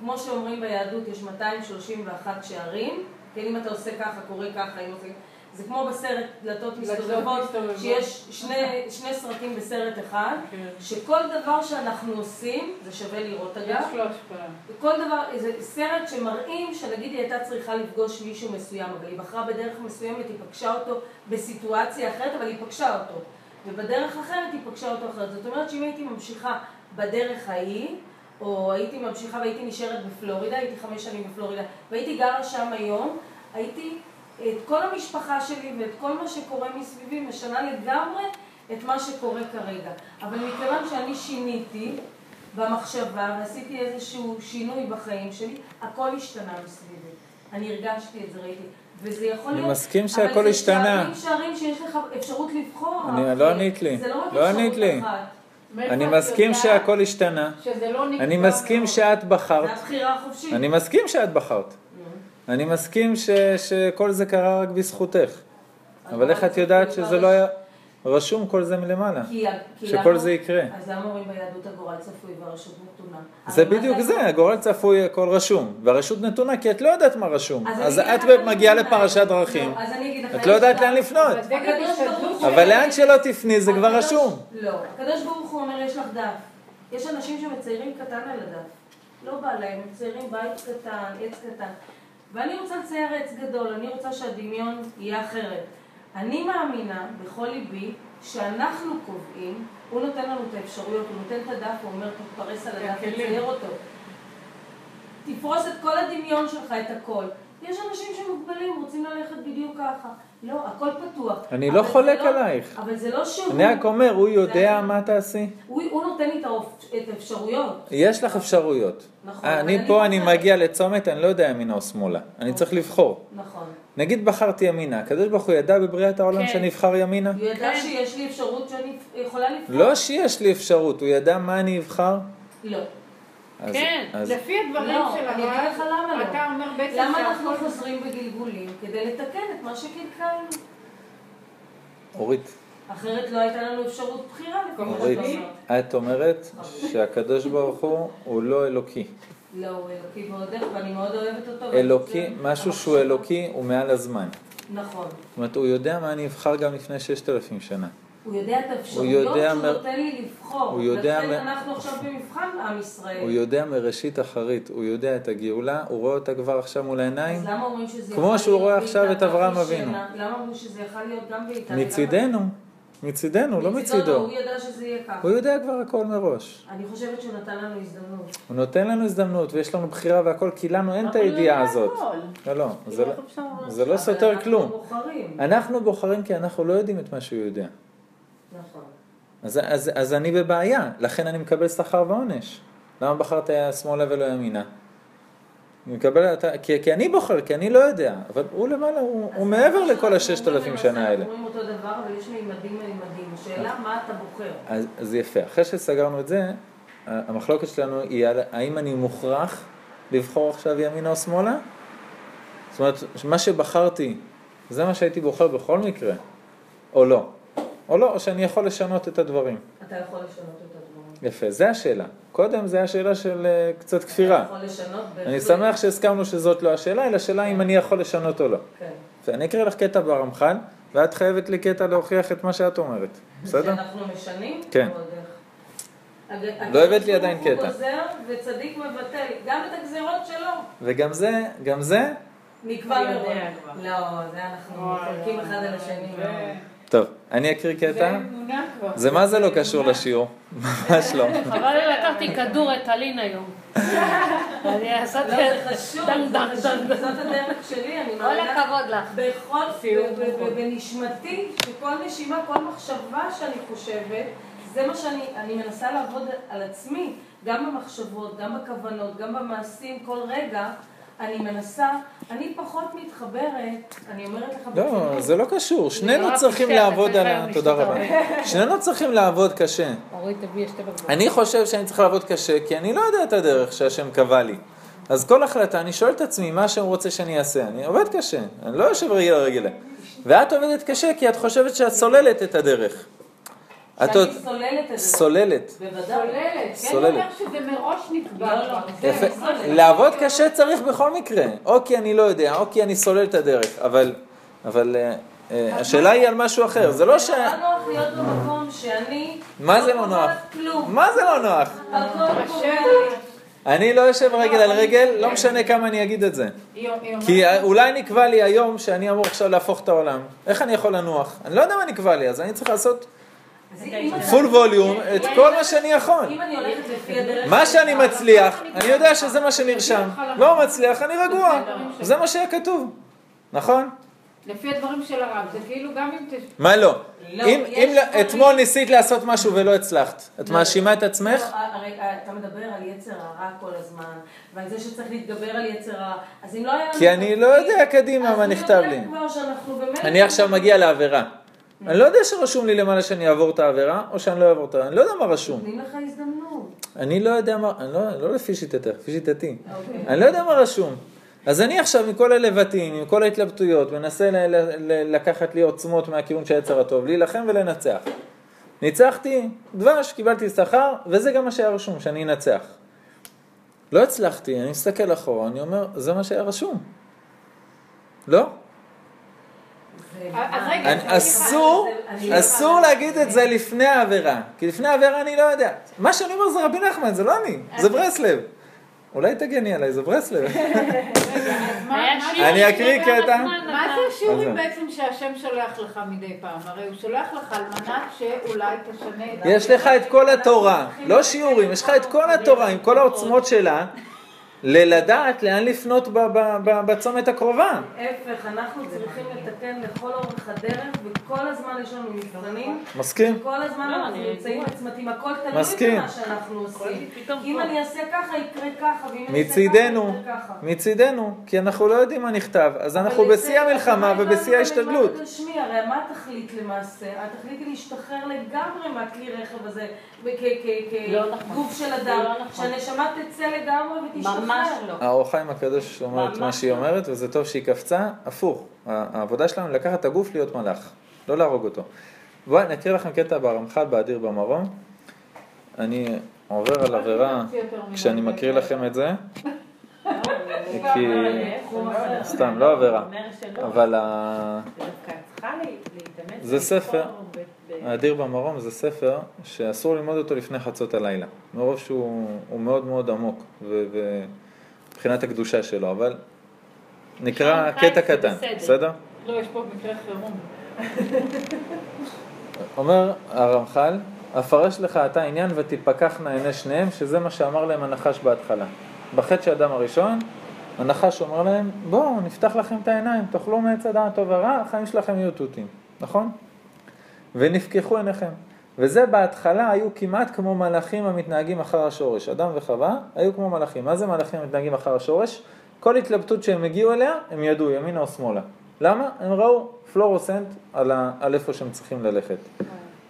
כמו שאומרים ביהדות, יש 231 שערים, כן, אם אתה עושה ככה, קורה ככה, אם עושה... זה כמו בסרט דלתות מסתובבות. שיש שני, שני סרטים בסרט אחד, כן. שכל דבר שאנחנו עושים, זה שווה לראות אגב, יש לו השפעה. כל דבר, זה סרט שמראים שנגיד היא הייתה צריכה לפגוש מישהו מסוים, אבל היא בחרה בדרך מסוימת, היא פגשה אותו בסיטואציה אחרת, אבל היא פגשה אותו. ובדרך אחרת היא פגשה אותו אחרת. זאת אומרת שאם הייתי ממשיכה בדרך ההיא, או הייתי ממשיכה והייתי נשארת בפלורידה, הייתי חמש שנים בפלורידה, והייתי גרה שם היום, הייתי את כל המשפחה שלי ואת כל מה שקורה מסביבי משנה לגמרי את מה שקורה כרגע. אבל מכיוון שאני שיניתי במחשבה ועשיתי איזשהו שינוי בחיים שלי, הכל השתנה מסביבי. אני הרגשתי את זה, ראיתי. וזה יכול אני להיות... מסכים אבל שהכל זה השתנה. שערים שערים שיש לך אפשרות לבחור. אני-. לא ענית לי. זה לא רק לא אפשרות לי. אחת. אני מסכים שהכל השתנה. שזה לא נקבע אני מסכים? שאת בחרת. זה הבחירה החופשית. אני מסכים שאת בחרת. אני מסכים ש, שכל זה קרה רק בזכותך. אבל איך את יודעת שזה לא היה רשום כל זה מלמעלה? כי שכל זה יקרה. אז למה אומרים ביהדות הגורל צפוי והרשות נתונה? זה בדיוק זה, הגורל צפוי, הכל רשום. והרשות נתונה כי את לא יודעת מה רשום. אז את מגיעה לפרשת. דרכים. לא, אז אני אגיד לך, את לא יודעת לאן לפנות. אבל לאן שלא תפני זה כבר רשום. לא, הקדוש ברוך הוא אומר, יש לך דף. יש אנשים שמציירים קטן על הדף. לא בא להם, הם מציירים בית קטן, עץ קטן. ואני רוצה לצייר עץ גדול, אני רוצה שהדמיון יהיה אחרת. אני מאמינה בכל ליבי שאנחנו קובעים, הוא נותן לנו את האפשרויות, הוא נותן את הדף, הוא אומר, תתפרס על הדף. תצייר אותו. תפרוס את כל הדמיון שלך, את הכל. יש אנשים שמוגבלים, רוצים ללכת בדיוק ככה. לא, הכל פתוח. אני לא חולק עלייך. אבל זה לא שהוא... אני רק אומר, הוא יודע זה- מה תעשי. הוא, הוא נותן לי את, האפשרויות. יש לך אפשרויות. נכון, אבל אני אני פה, אני בוחרת. מגיע לצומת, אני לא יודע ימינה או שמאלה. אני צריך לבחור. נכון. נגיד בחרתי ימינה, הקדוש ברוך הוא ידע בבריאת העולם כן. שאני אבחר ימינה? הוא ידע כן. שיש לי אפשרות שאני יכולה לבחור. לא שיש לי אפשרות, הוא ידע מה אני אבחר? לא. אז- כן, אז לפי הדברים לא, של אני אגיד לך למה לא. אתה אומר בעצם למה אנחנו שהכל- חוזרים בגלגולים? כדי לתקן את מה שקלקלנו. אורית, אחרת לא הייתה לנו אפשרות בחירה לפי מה אורית, שאתה אומר. את אומרת שהקדוש ברוך הוא הוא לא אלוקי. לא, הוא אלוקי ועודך, ואני מאוד אוהבת אותו. אלוקי, משהו שהוא אלוקי הוא מעל הזמן. נכון. זאת אומרת, הוא יודע מה אני אבחר גם לפני ששת אלפים שנה. הוא יודע את האפשרויות שהוא מ- נותן לי לבחור. הוא יודע לכן מ- אנחנו עכשיו במבחן עם ישראל. הוא יודע מראשית אחרית, הוא יודע את הגאולה, הוא רואה אותה כבר עכשיו מול העיניים. אז למה אומרים שזה כמו שהוא רואה עכשיו את אברהם אבינו. למה אמרו שזה יכול להיות גם באיטליה? מצידנו, מצידנו, לא לא, מצידו. הוא ידע שזה יהיה ככה. הוא יודע כבר הכל מראש. אני חושבת שהוא נתן לנו הזדמנות. הוא נותן לנו הזדמנות ויש לנו בחירה והכל, כי לנו אין את הידיעה הזאת. לא, לא, זה לא- לא סותר אנחנו כלום. בוחרים. אנחנו בוחרים כי אנחנו לא יודעים את מה שהוא יודע. נכון. אז, אז, אז אני בבעיה, לכן אני מקבל שכר ועונש. למה בחרת שמאלה ולא ימינה? אני מקבל, אתה, כי, כי אני בוחר, כי אני לא יודע, אבל הוא למעלה, הוא, הוא מעבר לכל הששת אלפים שנה האלה. אנחנו אומרים אותו דבר, אבל יש מימדים ומימדים. השאלה מה אתה בוחר. אז, אז יפה, אחרי שסגרנו את זה, המחלוקת שלנו היא על האם אני מוכרח לבחור עכשיו ימינה או שמאלה? זאת אומרת, מה שבחרתי, זה מה שהייתי בוחר בכל מקרה, או לא. או לא, או שאני יכול לשנות את הדברים. אתה יכול לשנות את הדברים. יפה, זה השאלה. קודם זה השאלה של אה, קצת כפירה. אתה יכול לשנות אני. שמח שהסכמנו שזאת לא השאלה, אלא השאלה אם אני יכול לשנות או לא. כן. ואני אקריא לך קטע ברמח"ל, ואת חייבת לי קטע להוכיח את מה שאת אומרת. בסדר? שאנחנו משנים? כן. לא הבאת לי עדיין ברוך הוא קטע. גוזר וצדיק מבטל, גם את הגזירות שלו. וגם זה, גם זה, נקבע מראש. לא, זה אנחנו מחלקים אחד על השני מאוד. טוב, אני אקריא זה קטע. אמונה כבר. זה מה זה לא קשור. לשיעור? ממש לא. חבל לי לקחתי כדור רטלין היום. אני עשיתי... לא, זה חשוב. זאת הדרך שלי, אני כל מאמינה הכבוד לך. בכל, סיום בנשמתי, שכל נשימה, כל מחשבה שאני חושבת, זה מה שאני, אני מנסה לעבוד על עצמי, גם במחשבות, גם בכוונות, גם במעשים, כל רגע, אני מנסה, אני פחות מתחברת, אני אומרת לך לא, זה לא קשור. שנינו צריכים לעבוד על ה... תודה רבה. שנינו צריכים לעבוד קשה. אני חושב שאני צריך לעבוד קשה, כי אני לא יודע את הדרך שהשם קבע לי. אז כל החלטה, אני שואל את עצמי מה השם רוצה שאני אעשה. אני עובד קשה, אני לא יושב רגל על רגל. ואת עובדת קשה כי את חושבת שאת סוללת את הדרך. את עוד שאני סוללת את זה, סוללת. בוודאי. סוללת. כן אומר שזה מראש נקבע לא, לא. זה יפה. לעבוד קשה צריך בכל מקרה. או כי אני לא יודע, או כי אני סולל את הדרך. אבל, אבל אה, אה, השאלה היא על משהו אחר. זה לא ש... נורא נוח להיות במקום שאני... מה זה לא נוח? מה זה לא נוח? אני לא יושב רגל על רגל, לא משנה כמה אני אגיד את זה. כי אולי נקבע לי היום שאני אמור עכשיו להפוך את העולם. איך אני יכול לנוח? אני לא יודע מה נקבע לי, אז אני צריך לעשות פול ווליום את כל מה שאני יכול. אם אני הולכת לפי הדרך... מה שאני מצליח, אני יודע שזה מה שנרשם. לא מצליח, אני רגוע. זה מה שהיה כתוב. נכון? לפי הדברים של הרב, זה כאילו גם אם תש... מה לא? לא, אם דברים- אתמול ניסית לעשות משהו ולא הצלחת, את לא. מאשימה את עצמך? לא, הרי אתה מדבר על יצר הרע כל הזמן, ועל זה שצריך להתגבר על יצר הרע. אז אם לא היה. כי אני לא יודע קדימה מה נכתב לי. אני עכשיו מגיע לעבירה. אני לא יודע שרשום לי למעלה שאני אעבור את העבירה, או שאני לא אעבור את העבירה, אני לא יודע מה רשום. נותנים לך הזדמנות. אני לא יודע מה, אני לא, לא לפי שיטתך, לפי שיטתי. אוקיי. אני לא יודע מה רשום. אז אני עכשיו מכל הלבטים, עם כל ההתלבטויות, מנסה ל- ל- ל- לקחת לי עוצמות מהכיוון של היצר הטוב, להילחם ולנצח. ניצחתי, דבש, קיבלתי שכר, וזה גם מה שהיה רשום, שאני אנצח. לא הצלחתי, אני מסתכל אחורה, אני אומר, זה מה שהיה רשום. לא? אז רגע, אסור, לא אסור להגיד את זה לפני העבירה, כי לפני העבירה אני לא יודע. מה שאני אומר זה רבי נחמן, זה לא אני, זה ברסלב. אולי תגני עליי, זה ברסלב. אני אקריא קטע. מה זה השיעורים בעצם שהשם שולח לך מדי פעם? הרי הוא שולח לך על מנת שאולי תשנה את... יש לך את כל התורה, לא שיעורים, יש לך את כל התורה עם כל העוצמות שלה, ללדעת לאן לפנות בצומת הקרובה. ההפך, אנחנו צריכים לתקן לכל אורך הדרך, וכל הזמן יש לנו מבחנים. מסכים? כל הזמן לא, אנחנו נמצאים בצמתים, הכל תלוי. במה שאנחנו עושים. אם. אני אעשה ככה, יקרה ככה, ואם אני אעשה ככה, יקרה ככה. מצידנו, כי אנחנו לא יודעים מה נכתב, אז אנחנו בשיא המלחמה ובשיא ההשתדלות. הרי מה התכלית למעשה? התכלית היא להשתחרר לגמרי מהכלי רכב הזה, לא נכון. כגוף של אדם, לא נכון. שהנשמה תצא לגמרי ותשתחרר. ממש לא. האור חיים הקדוש אומר את מה ממש שהיא לא. אומרת, וזה טוב שהיא קפצה, הפוך. העבודה שלנו היא לקחת את הגוף להיות מלאך, לא להרוג אותו. בואי, אני אקריא לכם קטע ברמח"ל באדיר במרום. אני עובר על עבירה כשאני מקריא. לכם את זה, לא, כי... סתם, לא עבירה. אבל ה-. זה ספר. האדיר במרום זה ספר שאסור ללמוד אותו לפני חצות הלילה, מרוב שהוא הוא מאוד מאוד עמוק ומבחינת הקדושה שלו, אבל נקרא קטע קטן, בסדר. בסדר? לא, יש פה מקרה חירום. אומר הרמח"ל, אפרש לך אתה עניין ותפקחנה עיני שניהם, שזה מה שאמר להם הנחש בהתחלה. בחטא של אדם הראשון, הנחש אומר להם, בואו נפתח לכם את העיניים, תאכלו מעץ הדעת טוב ורע, החיים שלכם יהיו תותים, נכון? ונפקחו עיניכם. וזה בהתחלה היו כמעט כמו מלאכים המתנהגים אחר השורש. אדם וחווה היו כמו מלאכים. מה זה מלאכים המתנהגים אחר השורש? כל התלבטות שהם הגיעו אליה, הם ידעו ימינה או שמאלה. למה? הם ראו פלורוסנט על, ה... על איפה שהם צריכים ללכת.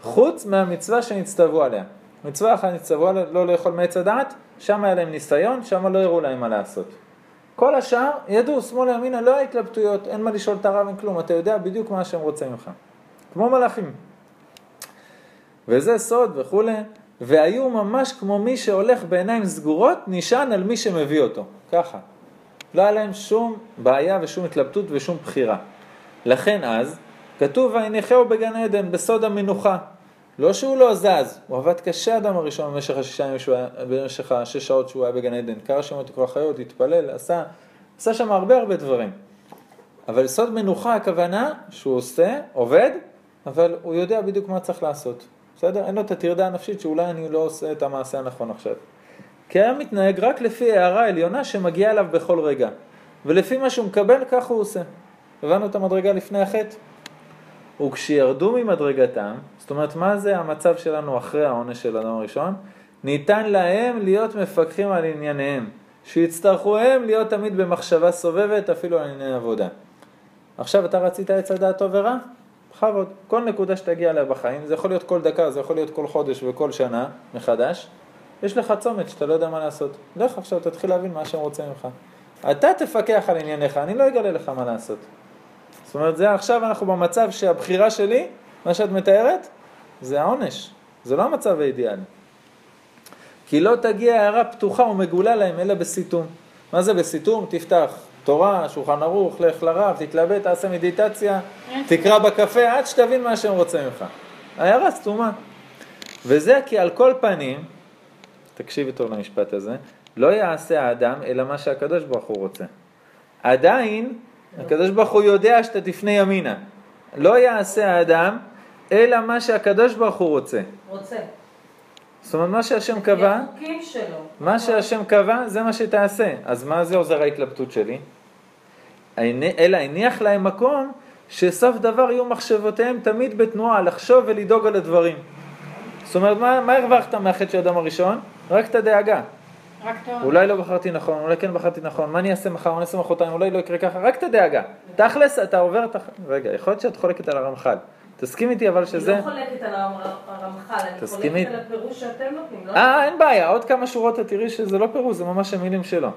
חוץ מהמצווה שנצטוו עליה. מצווה אחת נצטוו עליה, לא לאכול מעץ הדעת, שם היה להם ניסיון, שם לא הראו להם מה לעשות. כל השאר ידעו, שמאלה ימינה, לא היה התלבטויות, אין מה לשאול את הרב, אין כלום, אתה יודע בדיוק מה שהם רוצים ממך. כמו מלאכים. וזה סוד וכולי, והיו ממש כמו מי שהולך בעיניים סגורות, נשען על מי שמביא אותו, ככה. לא היה להם שום בעיה ושום התלבטות ושום בחירה. לכן אז, כתוב ויניחהו בגן עדן, בסוד המנוחה. לא שהוא לא זז, הוא עבד קשה אדם הראשון במשך השישה ימים, שהוא היה, במשך השש שעות שהוא היה בגן עדן. קרא שם את כל החיות, התפלל, עשה, עשה שם הרבה הרבה דברים. אבל סוד מנוחה הכוונה שהוא עושה, עובד, אבל הוא יודע בדיוק מה צריך לעשות. בסדר? אין לו את הטרדה הנפשית שאולי אני לא עושה את המעשה הנכון עכשיו. כי היה מתנהג רק לפי הערה עליונה שמגיעה אליו בכל רגע. ולפי מה שהוא מקבל, כך הוא עושה. הבנו את המדרגה לפני החטא? וכשירדו ממדרגתם, זאת אומרת, מה זה המצב שלנו אחרי העונש של אדם הראשון? ניתן להם להיות מפקחים על ענייניהם, שיצטרכו הם להיות תמיד במחשבה סובבת, אפילו על ענייני עבודה. עכשיו אתה רצית עץ הדעת טוב ורע? בכבוד. כל נקודה שתגיע אליה בחיים, זה יכול להיות כל דקה, זה יכול להיות כל חודש וכל שנה מחדש, יש לך צומת שאתה לא יודע מה לעשות. לך עכשיו תתחיל להבין מה שהם רוצים ממך. אתה תפקח על ענייניך, אני לא אגלה לך מה לעשות. זאת אומרת, זה עכשיו אנחנו במצב שהבחירה שלי, מה שאת מתארת, זה העונש. זה לא המצב האידיאלי. כי לא תגיע הערה פתוחה ומגולה להם, אלא בסיתום. מה זה בסיתום? תפתח תורה, שולחן ערוך, לך לרב, תתלבט, תעשה מדיטציה, תקרא בקפה, עד שתבין מה שהם רוצים ממך. הערה סתומה. וזה כי על כל פנים, תקשיבי טוב למשפט הזה, לא יעשה האדם אלא מה שהקדוש ברוך הוא רוצה. עדיין, הקדוש ברוך הוא יודע שאתה תפנה ימינה. לא יעשה האדם אלא מה שהקדוש ברוך הוא רוצה. רוצה. זאת אומרת, מה שהשם קבע. מה שהשם קבע, זה מה שתעשה. אז מה זה עוזר ההתלבטות שלי? אלא הניח להם מקום שסוף דבר יהיו מחשבותיהם תמיד בתנועה, לחשוב ולדאוג על הדברים. זאת אומרת, מה, מה הרווחת מהחטא של האדם הראשון? רק את הדאגה. רק. אולי לא בחרתי נכון, אולי כן בחרתי נכון, מה אני אעשה מחר, מה אני אעשה מחרתיים, אולי לא יקרה ככה, רק את הדאגה. תכלס, אתה עובר את הח... רגע, יכול להיות שאת חולקת על הרמח"ל. תסכים איתי אבל שזה... אני לא חולקת על הרמ- הרמח"ל, אני. חולקת על הפירוש שאתם נותנים, לא? אה, אין בעיה, עוד כמה שורות את תראי שזה לא פירוש, זה ממש המילים שלו.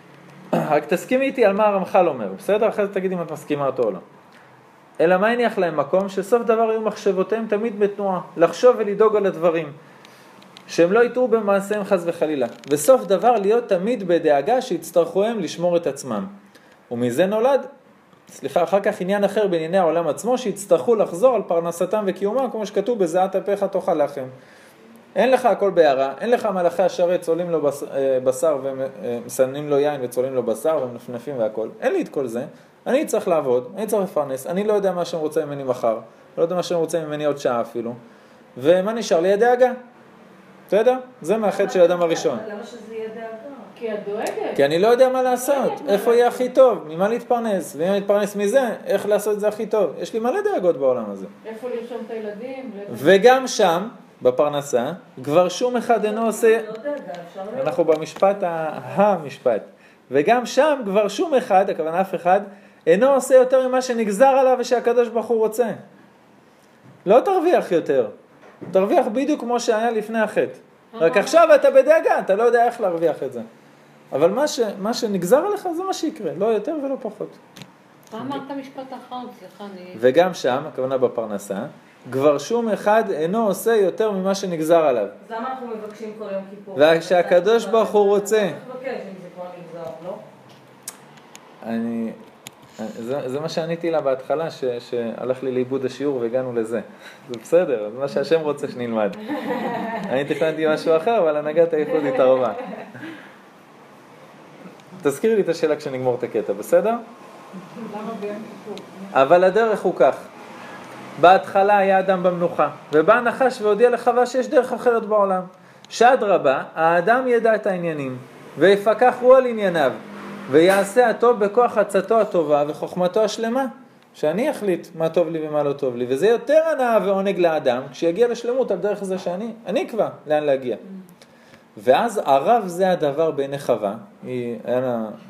רק תסכימי איתי על מה הרמח"ל אומר, בסדר? אחרי זה תגידי אם את מסכימה אותו או לא. אלא מה הניח להם מקום? שסוף דבר יהיו מחשבותיהם תמיד בתנועה, לחשוב ולדאוג על הדברים. שהם לא יטעו במעשיהם חס וחלילה. וסוף דבר להיות תמיד בדאגה שיצטרכו הם לשמור את עצמם. ומזה נולד, סליחה, אחר כך עניין אחר בענייני העולם עצמו, שיצטרכו לחזור על פרנסתם וקיומם, כמו שכתוב בזיעת אפיך תאכל לחם. אין לך הכל בהערה, אין לך מלאכי השרת צולעים לו אה, בשר ומסננים לו יין וצולעים לו בשר ומנפנפים והכל. אין לי את כל זה, אני צריך לעבוד, אני צריך לפרנס, אני לא יודע מה שהם רוצים ממני מחר, לא יודע מה שהם רוצים ממני עוד שעה אפילו, ומה נשאר לי? הדאגה. בסדר? זה מהחטא של האדם הראשון. למה שזה יהיה דאגה? כי את דואגת. כי אני לא יודע מה לעשות, איפה יהיה הכי טוב, ממה להתפרנס, ואם אני אתפרנס מזה, איך לעשות את זה הכי טוב. יש לי מלא דאגות בעולם הזה. איפה לרשום את הילדים? וגם שם, בפרנסה, כבר שום אחד אינו עושה... לא לראות. אנחנו במשפט המשפט. וגם שם כבר שום אחד, הכוונה אף אחד, אינו עושה יותר ממה שנגזר עליו ושהקדוש ברוך הוא רוצה. לא תרוויח יותר, תרוויח בדיוק כמו שהיה לפני החטא. רק עכשיו אתה בדאגה, אתה לא יודע איך להרוויח את זה. אבל מה, ש, מה שנגזר עליך זה מה שיקרה, לא יותר ולא פחות. מה אמרת משפט האחרון? סליחה, אני... וגם שם, הכוונה בפרנסה, כבר שום אחד אינו עושה יותר ממה שנגזר עליו. אז למה אנחנו מבקשים כל יום כיפור? וכשהקדוש ברוך הוא רוצה. צריך לבקש אם זה כבר נגזר, לא? אני, זה, זה מה שעניתי לה בהתחלה, ש, שהלך לי לאיבוד השיעור והגענו לזה. זה בסדר, זה מה שהשם רוצה שנלמד. אני תכננתי משהו אחר, אבל הנהגת הייחוד התערבה. תזכירי לי את השאלה כשנגמור את הקטע, בסדר? אבל הדרך הוא כך. בהתחלה היה אדם במנוחה, ובא הנחש והודיע לחווה שיש דרך אחרת בעולם. שאדרבה, האדם ידע את העניינים, ויפקח הוא על ענייניו, ויעשה הטוב בכוח עצתו הטובה וחוכמתו השלמה, שאני אחליט מה טוב לי ומה לא טוב לי, וזה יותר הנאה ועונג לאדם, כשיגיע לשלמות על דרך זה שאני, אני אקבע לאן להגיע. ואז ערב זה הדבר בעיני חווה, היא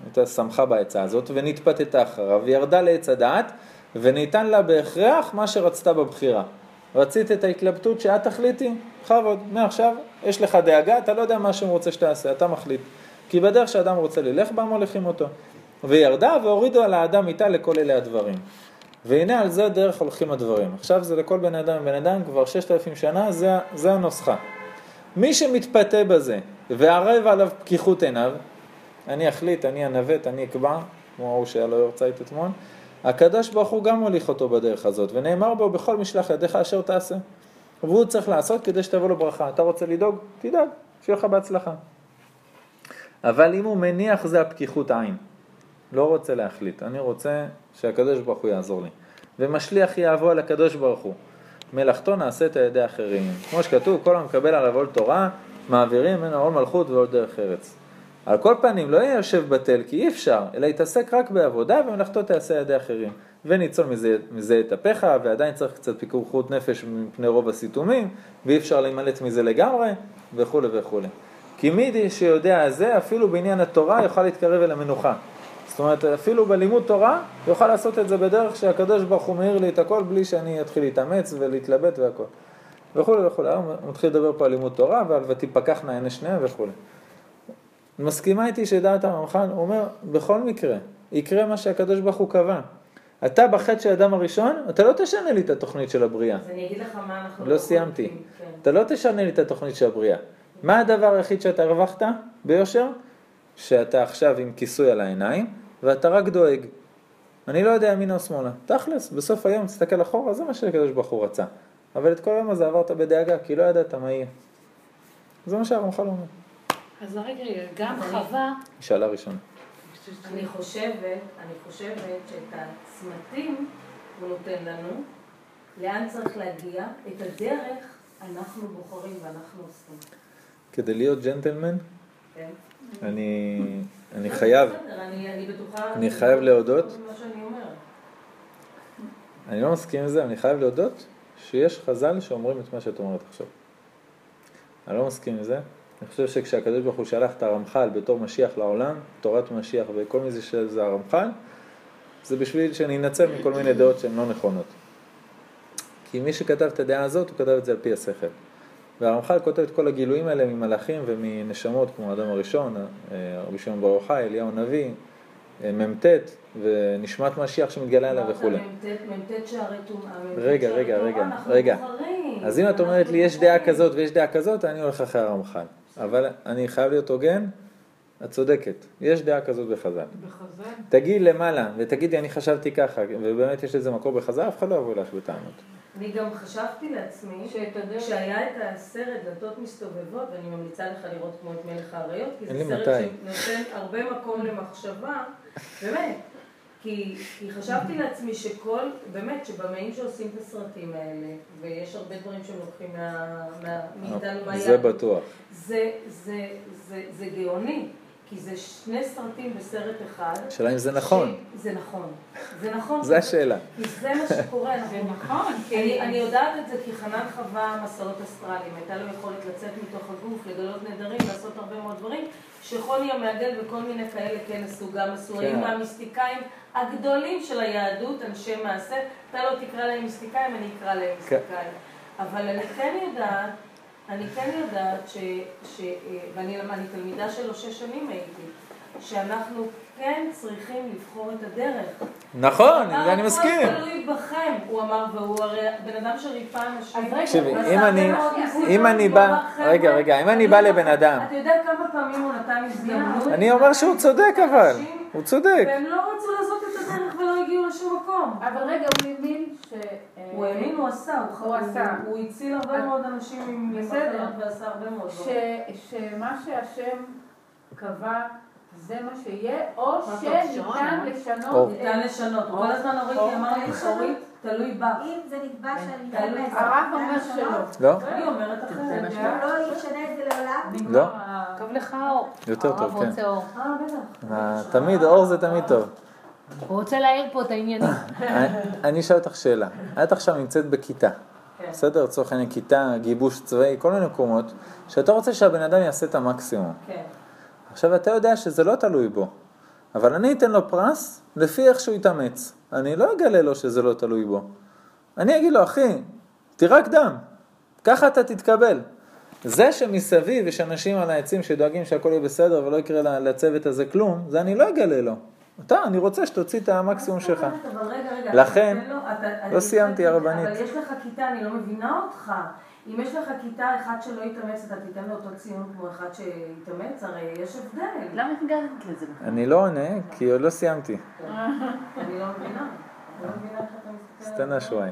הייתה שמחה בעצה הזאת, ונתפתתה אחריו, וירדה לעץ הדעת, וניתן לה בהכרח מה שרצתה בבחירה. רצית את ההתלבטות שאת תחליטי? בכבוד, מעכשיו יש לך דאגה, אתה לא יודע מה השם רוצה שתעשה, אתה מחליט. כי בדרך שאדם רוצה ללך בה מוליכים אותו. וירדה והורידו על האדם איתה לכל אלה הדברים. והנה על זה דרך הולכים הדברים. עכשיו זה לכל בן אדם ובן אדם כבר ששת אלפים שנה, זה, זה הנוסחה. מי שמתפתה בזה וערב עליו פקיחות עיניו, אני אחליט, אני אנווט, אני אקבע, כמו ההוא שהיה לו יורצייט אתמול, הקדוש ברוך הוא גם מוליך אותו בדרך הזאת, ונאמר בו בכל משלח ידיך אשר תעשה. והוא צריך לעשות כדי שתבוא לו ברכה. אתה רוצה לדאוג? תדאג, שיהיה לך בהצלחה. אבל אם הוא מניח זה הפתיחות עין. לא רוצה להחליט, אני רוצה שהקדוש ברוך הוא יעזור לי. ומשליח יאהבו על הקדוש ברוך הוא. מלאכתו נעשית על ידי אחרים. כמו שכתוב, כל המקבל עליו עול תורה, מעבירים ממנו עול מלכות ועול דרך ארץ. על כל פנים, לא יהיה יושב בטל, כי אי אפשר, אלא יתעסק רק בעבודה ומלאכתו תעשה על ידי אחרים. וניצול מזה, מזה את אפיך, ועדיין צריך קצת פיקוחות נפש מפני רוב הסיתומים, ואי אפשר להימלט מזה לגמרי, וכולי וכולי. כי מי שיודע זה, אפילו בעניין התורה יוכל להתקרב אל המנוחה. זאת אומרת, אפילו בלימוד תורה, יוכל לעשות את זה בדרך שהקדוש ברוך הוא מאיר לי את הכל בלי שאני אתחיל להתאמץ ולהתלבט והכל. וכולי וכולי. היום הוא מתחיל לדבר פה על לימוד תורה ועל ותפקחנה עיני שניהם וכולי. מסכימה איתי שדעת הרמח"ל, הוא אומר, בכל מקרה, יקרה מה שהקדוש ברוך הוא קבע. אתה בחטא של האדם הראשון, אתה לא תשנה לי את התוכנית של הבריאה. אז אני אגיד לך מה אנחנו... לא סיימתי. חולקים, כן. אתה לא תשנה לי את התוכנית של הבריאה. מה הדבר היחיד שאתה הרווחת ביושר? שאתה עכשיו עם כיסוי על העיניים, ואתה רק דואג. אני לא יודע ימינה או שמאלה. תכלס, בסוף היום תסתכל אחורה, זה מה שהקדוש ברוך הוא רצה. אבל את כל היום הזה עברת בדאגה, כי לא ידעת מה יהיה. זה מה שהרמח"ל אומר. אז רגע, גם חווה, שאלה ראשונה. אני חושבת, אני חושבת שאת הצמתים הוא נותן לנו, לאן צריך להגיע, את הדרך אנחנו בוחרים ואנחנו עושים. כדי להיות ג'נטלמן, כן? אני, אני חייב, אני, חייב להודות. אני לא מסכים עם זה, אני חייב להודות שיש חז"ל שאומרים את מה שאת אומרת עכשיו. אני לא מסכים עם זה. אני חושב שכשהקדוש ברוך הוא שלח את הרמח"ל בתור משיח לעולם, תורת משיח וכל מי זה שזה הרמח"ל, זה בשביל שאני אנצל מכל מיני דעות שהן לא נכונות. כי מי שכתב את הדעה הזאת, הוא כתב את זה על פי השכל. והרמח"ל כותב את כל הגילויים האלה ממלאכים ומנשמות, כמו האדם הראשון, אה, רבי שמעון בר יוחאי, אליהו הנביא, אה, מ"ט, ונשמת משיח שמתגלה אליו וכולי. מ"ט שערי טומאה. מ"ט רגע, רגע, רגע, רגע. אז אם את אומרת לי יש דעה. כזאת ויש דעה כזאת, אני הולך אחרי הרמח"ל. אבל אני חייב להיות הוגן, את צודקת, יש דעה כזאת בחז"ל. בחז"ל. תגיעי למעלה ותגידי אני חשבתי ככה, ובאמת יש לזה מקור בחז"ל, אף אחד לא יבוא לך בטענות. אני גם חשבתי לעצמי, כשהיה את הסרט דלתות מסתובבות, ואני ממליצה לך לראות כמו את מלך האריות, כי זה סרט מתי. שנותן הרבה מקום למחשבה, באמת. כי, כי חשבתי לעצמי שכל, באמת, שבמאים שעושים את הסרטים האלה, ויש הרבה דברים שהם לוקחים מה, מה, מאיתנו מהיד, זה בטוח. זה, זה, זה, זה גאוני, כי זה שני סרטים בסרט אחד. השאלה אם זה נכון. ש... זה נכון. זה נכון. זה השאלה. כי זה מה שקורה. אנחנו זה נכון, כי אני, אני יודעת את זה כי חנן חווה מסעות אסטרליים, הייתה לו יכולת לצאת מתוך הגוף, לגלות נדרים, לעשות הרבה מאוד דברים, שחוני המעגל וכל מיני כאלה כן עשו, גם עשו, כן. היו מהמיסטיקאים הגדולים של היהדות, אנשי מעשה, אתה לא תקרא להם מיסטיקאים, אני אקרא להם מיסטיקאים. אבל אני כן יודעת, אני כן יודעת ש... ש ואני אני תלמידה שלו שש שנים הייתי, שאנחנו כן צריכים לבחור את הדרך. נכון, עם זה אני הכל מסכים. תלוי בכם, הוא אמר, והוא הרי בן אדם שריפא אנשים. אז רגע, אם אני- אם אני בא- אמר, "חבר'ה, רגע, רגע, אם אני בא בכם." לבן אדם- אתה יודע כמה פעמים הוא נתן הזדמנות? אני אומר שהוא צודק אבל, הוא צודק. והם לא רצו לעשות את הדרך הגיעו לשום מקום. אבל רגע, הוא האמין ש... אה, הוא האמין, הוא עשה, הוא הוא עשה. הוא הציל הרבה מאוד אנשים עם. מחלות ועשה הרבה מאוד ש, דברים. שמה שהשם קבע זה מה שיהיה, או שניתן לשנות... אור. ניתן לשנות. כל הזמן אורית או- אמר לי, אורית, תלוי בך. אם זה נקבע שאני תלוי. אתאמץ, הרב אומר? שלא. לא? אני אומרת אחרת. הוא לא ישנה את זה לעולם? נגמר לא. טוב לך אור. יותר הרב טוב, כן. רוצה אור. אה, בטח. אה, תמיד אור זה תמיד טוב. הוא רוצה להעיר פה את העניינים. אני- אשאל אותך שאלה. את עכשיו נמצאת בכיתה, כן. בסדר? לצורך העניין כיתה, גיבוש צבאי, כל מיני מקומות, שאתה רוצה שהבן אדם יעשה את המקסימום. כן. עכשיו אתה יודע שזה לא תלוי בו, אבל אני אתן לו פרס לפי איך שהוא יתאמץ. אני לא אגלה לו שזה לא תלוי בו. אני אגיד לו, אחי, תירק דם, ככה אתה תתקבל. זה שמסביב יש אנשים על העצים שדואגים שהכל יהיה בסדר ולא יקרה לצוות הזה כלום, זה אני לא אגלה לו. אתה, אני רוצה שתוציא את המקסימום שלך. אבל רגע, רגע. לכן, לא אני סיימתי, הרבנית. אבל יש לך כיתה, אני לא מבינה אותך. אם יש לך כיתה אחד שלא יתאמץ, אתה תיתן לו אותו ציון כמו אחד שיתאמץ? הרי יש הבדל. למה הגעת לזה בכלל? אני לא עונה, כי עוד לא סיימתי. אני לא מבינה. אני לא מבינה איך אתה מסתכל על סטנה. שוואי.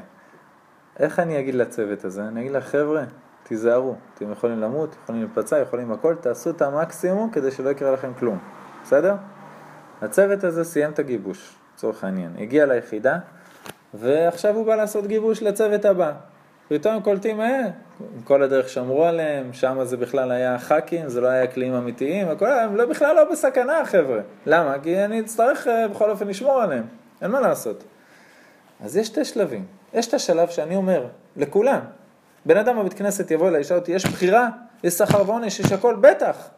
איך אני אגיד לצוות הזה? אני אגיד לך, חבר'ה, תיזהרו. אתם יכולים למות, יכולים להיפצע, יכולים הכל, תעשו את המקסימום כדי שלא יקרה לכם כלום. בסדר? הצוות הזה סיים את הגיבוש, לצורך העניין. הגיע ליחידה, ועכשיו הוא בא לעשות גיבוש לצוות הבא. פתאום קולטים, אה, כל הדרך שמרו עליהם, שם זה בכלל היה חאקים, זה לא היה כלים אמיתיים, הכל, הם לא, בכלל לא בסכנה, חבר'ה. למה? כי אני אצטרך אה, בכל אופן לשמור עליהם, אין מה לעשות. אז יש שתי שלבים. יש את השלב שאני אומר, לכולם, בן אדם בבית כנסת יבוא אליי, ישאל אותי, יש בחירה, יש שכר ועונש, יש הכל, בטח.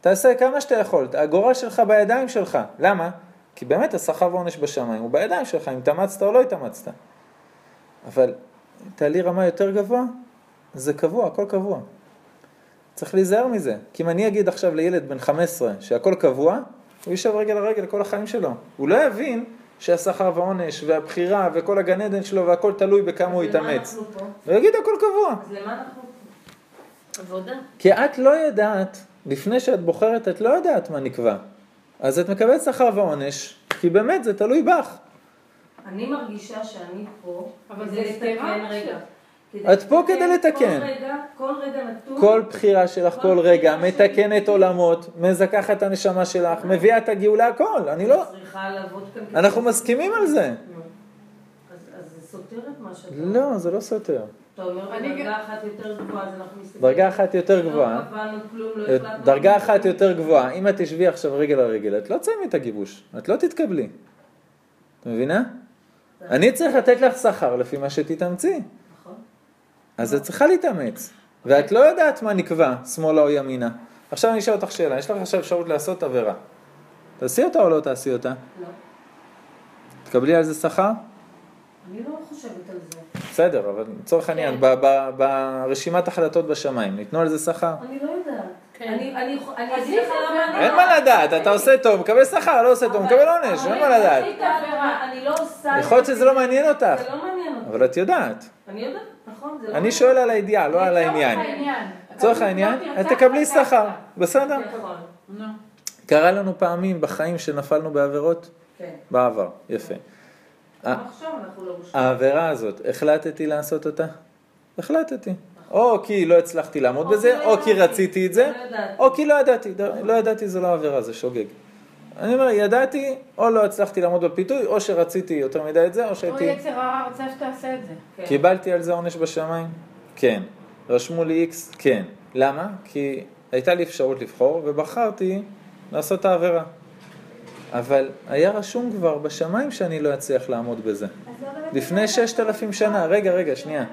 תעשה כמה שאתה יכול, הגורל שלך בידיים שלך. למה? כי באמת השכר ועונש בשמיים הוא בידיים שלך, אם התאמצת או לא התאמצת. אבל תעלי רמה יותר גבוה, זה קבוע, הכל קבוע. צריך להיזהר מזה, כי אם אני אגיד עכשיו לילד בן 15 שהכל קבוע, הוא יישב רגל לרגל כל החיים שלו. הוא לא יבין שהשכר והעונש והבחירה וכל הגן עדן שלו והכל תלוי בכמה הוא יתאמץ. הוא יגיד הכל קבוע. אז למה אנחנו פה? עבודה. כי את לא יודעת, לפני שאת בוחרת, את לא יודעת מה נקבע. אז את מקבלת שכר ועונש, כי באמת זה תלוי בך. אני מרגישה שאני פה אבל זה לתקן רגע. את פה כדי לתקן. כל רגע, כל רגע נתון. כל בחירה שלך, כל רגע, מתקנת עולמות, מזכחת את הנשמה שלך, מביאה את הגאולה, הכל. אני לא... צריכה לעבוד כאן. כדי- אנחנו מסכימים על זה. אז זה סותר את מה שאתה לא, זה לא סותר. אתה אומר אני בדרגה אחת יותר גבוהה, אז אנחנו מסתכלים. דרגה אחת יותר גבוהה, לא כלום, לא החלטנו. דרגה. אחת יותר גבוהה, אם את תשבי עכשיו רגל על רגל, את לא תסיימי את הגיבוש, את לא תתקבלי. את מבינה? אני צריך לתת לך שכר לפי מה שתתאמצי. נכון. אז את צריכה להתאמץ, ואת לא יודעת מה נקבע, שמאלה או ימינה. עכשיו אני אשאל אותך שאלה, יש לך עכשיו אפשרות לעשות עבירה. תעשי אותה או לא תעשי אותה? לא. תקבלי על זה שכר? אני לא חושבת על זה. בסדר, אבל לצורך העניין, ב- ברשימת החלטות בשמיים, ניתנו על זה שכר? אני לא יודעת. כן. אז אין לא- מה לדעת, אתה עושה טוב, מקבל שכר, לא עושה טוב, מקבל עונש, אין מה לדעת. לא. יכול להיות שזה לא מעניין אותך, זה לא מעניין אותי. אבל את יודעת. אני יודעת, נכון, לא... אני שואל על הידיעה, לא על העניין. לצורך העניין, את תקבלי שכר, בסדר? נכון. נו. קרה לנו פעמים בחיים שנפלנו בעבירות? כן. בעבר, יפה. העבירה הזאת, החלטתי לעשות אותה? החלטתי. או כי לא הצלחתי לעמוד בזה, או כי רציתי את זה, לא ידעתי. או כי לא ידעתי. לא ידעתי זה לא עבירה, זה שוגג. אני אומר, ידעתי, או לא הצלחתי לעמוד בפיתוי, או שרציתי יותר מדי את זה, או או שהייתי... יצר הרע רוצה שתעשה את זה. כן. קיבלתי על זה עונש בשמיים? כן. רשמו לי איקס? כן. למה? כי הייתה לי אפשרות לבחור, ובחרתי לעשות את העבירה. אבל היה רשום כבר בשמיים שאני לא אצליח לעמוד בזה. לא באמת לפני ששת אלפים שנה, רגע, רגע, שנייה.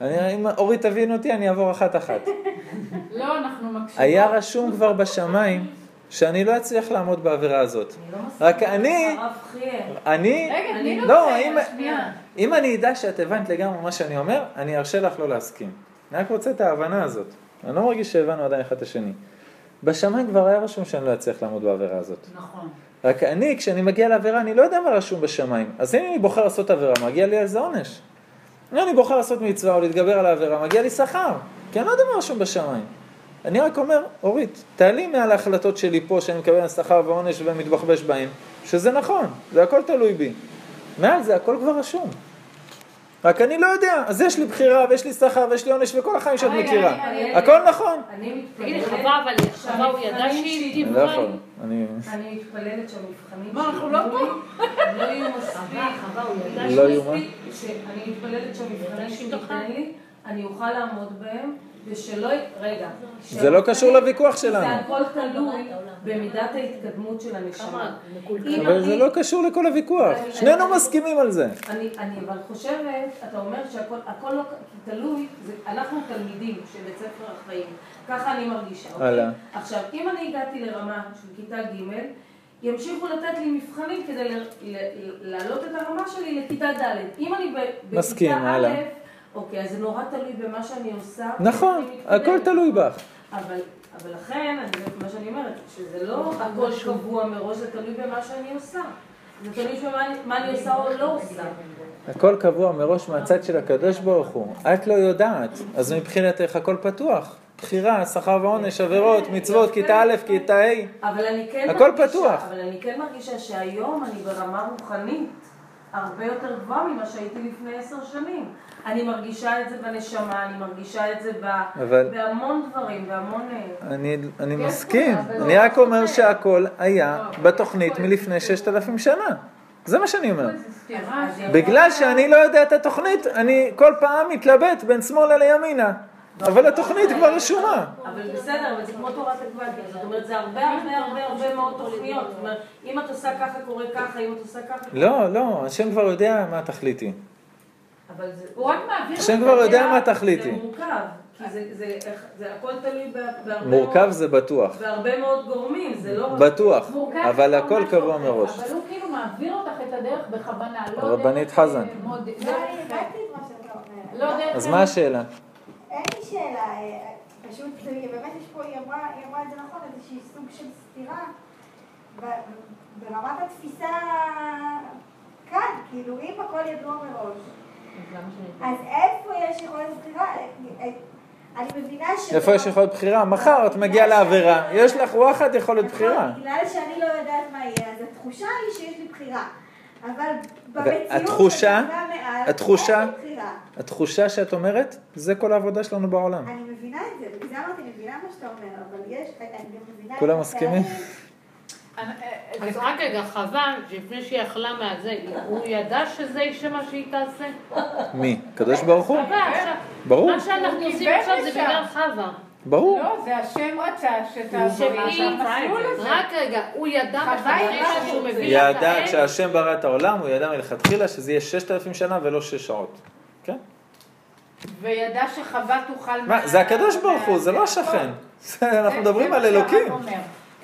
אני, אם אורית תבין אותי, אני אעבור אחת-אחת. לא, אנחנו מקשיבים. היה רשום כבר בשמיים שאני לא אצליח לעמוד בעבירה הזאת. אני לא. רק אני. אני, רגע, תני לו לא, שנייה. אם אני אדע שאת הבנת לגמרי מה שאני אומר, אני ארשה לך לא להסכים. אני רק רוצה את ההבנה הזאת. אני לא מרגיש שהבנו עדיין אחד את השני. בשמיים כבר היה רשום שאני לא אצליח לעמוד בעבירה הזאת. נכון. רק אני, כשאני מגיע לעבירה, אני לא יודע מה רשום בשמיים. אז אם אני בוחר לעשות עבירה, מגיע לי על זה עונש. אם אני בוחר לעשות מצווה או להתגבר על העבירה, מגיע לי שכר. כי אני לא יודע מה רשום בשמיים. אני רק אומר, אורית, תעלי מעל ההחלטות שלי פה, שאני מקבל שכר ועונש ומתבחבש בהם, שזה נכון, זה הכל תלוי בי. מעל זה הכל כבר רשום. רק אני לא יודע, אז יש לי בחירה ויש לי שכר ויש לי עונש וכל החיים שאת מכירה. אני- אני- הכל נכון. אני תגידי, מתפללת חווה, אבל חווה הוא ידע שהמבחנים שהיא שלי- אני לא יכול? אני... אני מתפללת שהמבחנים מה, אנחנו לא פה? לא יהיו מספיק. חווה, הוא ידע לא יהיו מה? שאני מתפללת שהמבחנים שהיא שתיתן תוכל. לי, אני אוכל לעמוד בהם, ושלא... רגע. זה לא קשור לוויכוח שלנו. זה הכל תלוי במידת ההתקדמות של הנשמה. אבל זה לא קשור לכל הוויכוח. שנינו מסכימים על זה. אני, אני אבל חושבת, אתה אומר שהכל הכל לא, תלוי, זה, אנחנו תלמידים של בית ספר החיים, ככה אני מרגישה, אוקיי? הלאה. עכשיו, אם אני הגעתי לרמה של כיתה ג', ימשיכו לתת לי מבחנים כדי ל, ל, להעלות את הרמה שלי לכיתה ד'. אם אני בכיתה. א', אוקיי, אז זה נורא תלוי במה שאני עושה. נכון. הכל תלוי בך. אבל, אבל לכן, אני, מה שאני אומרת, שזה לא הכל קבוע מראש, זה תלוי במה שאני עושה. זה תלוי במה אני- מה אני עושה או לא עושה. הכל קבוע מראש מהצד של הקדוש ברוך הוא. את לא יודעת, אז מבחינתך הכל פתוח. בחירה, שכר ועונש, עבירות, מצוות, כיתה א', כיתה ה'. אבל אני כן הכל פתוח. אבל אני כן מרגישה שהיום אני ברמה רוחנית הרבה יותר גבוהה ממה שהייתי לפני עשר שנים. אני מרגישה את זה בנשמה, אני מרגישה את זה ב, אבל- בהמון דברים, בהמון... אה, אני, אני מסכים. אבל אני לא רק אומר סותר. שהכל היה בתוכנית מלפני ששת אלפים שנה. זה מה שאני אומר. בגלל שאני לא יודע את התוכנית, אני כל פעם מתלבט בין שמאלה לימינה. אבל התוכנית כבר רשומה. אבל בסדר, אבל זה כמו תורת הגוואלדים, זאת אומרת, זה הרבה הרבה הרבה הרבה מאוד תוכניות. זאת אומרת, אם את עושה ככה, קורה ככה, אם את עושה ככה... לא, לא, השם כבר יודע מה תכליתי. אבל זה... הוא רק מעביר השם כבר יודע. מה זה תכליתי. מורכב, כי זה- זה- זה הכל תלוי בה- בהרבה מורכב מאוד- זה בטוח. בהרבה מאוד גורמים, זה לא. בטוח. מורכב אבל זה הכל קבוע מורכב, מראש. אבל הוא כאילו מעביר אותך את הדרך בכוונה, לא דרך, חזן. אה, לא. לא דרך... אז מה השאלה? אין לי שאלה, אה, פשוט באמת יש פה, היא אמרה היא אמרה את זה נכון, איזושהי סוג של סתירה ברמת התפיסה כאן, כאילו אם הכל ידוע מראש, אז איפה יש יכולת בחירה? אה, אני מבינה ש... איפה יש יכולת בחירה? מחר את מגיעה לעבירה, יש לך וואחד יכולת בחירה. נכון, בגלל שאני לא יודעת מה יהיה, אז התחושה היא שיש לי בחירה. אבל במציאות, התחושה- מעל, התחושה-. התחושה שאת אומרת, זה כל העבודה שלנו בעולם. אני מבינה את זה, בגלל זה אמרתי, אני מבינה מה שאתה אומר, אבל יש, אני גם מבינה... את כולם. מסכימים? אז רק רגע, חווה, שלפני שהיא אכלה מהזה, הוא ידע שזה יישב מה שהיא תעשה? מי? הקדוש ברוך הוא? ברור, מה שאנחנו עושים עכשיו זה. בגלל חווה. ברור. לא, זה השם רצה שתעברי שהיא, המסלול הזה. רק רגע, הוא ידע ידעה שהוא מביא את האל, כשהשם ברא את העולם, הוא ידע מלכתחילה שזה יהיה ששת אלפים שנה ולא שש שעות. כן? וידע שחווה תוכל... מה, זה הקדוש ברוך הוא, זה לא השכן. אנחנו מדברים על אלוקים.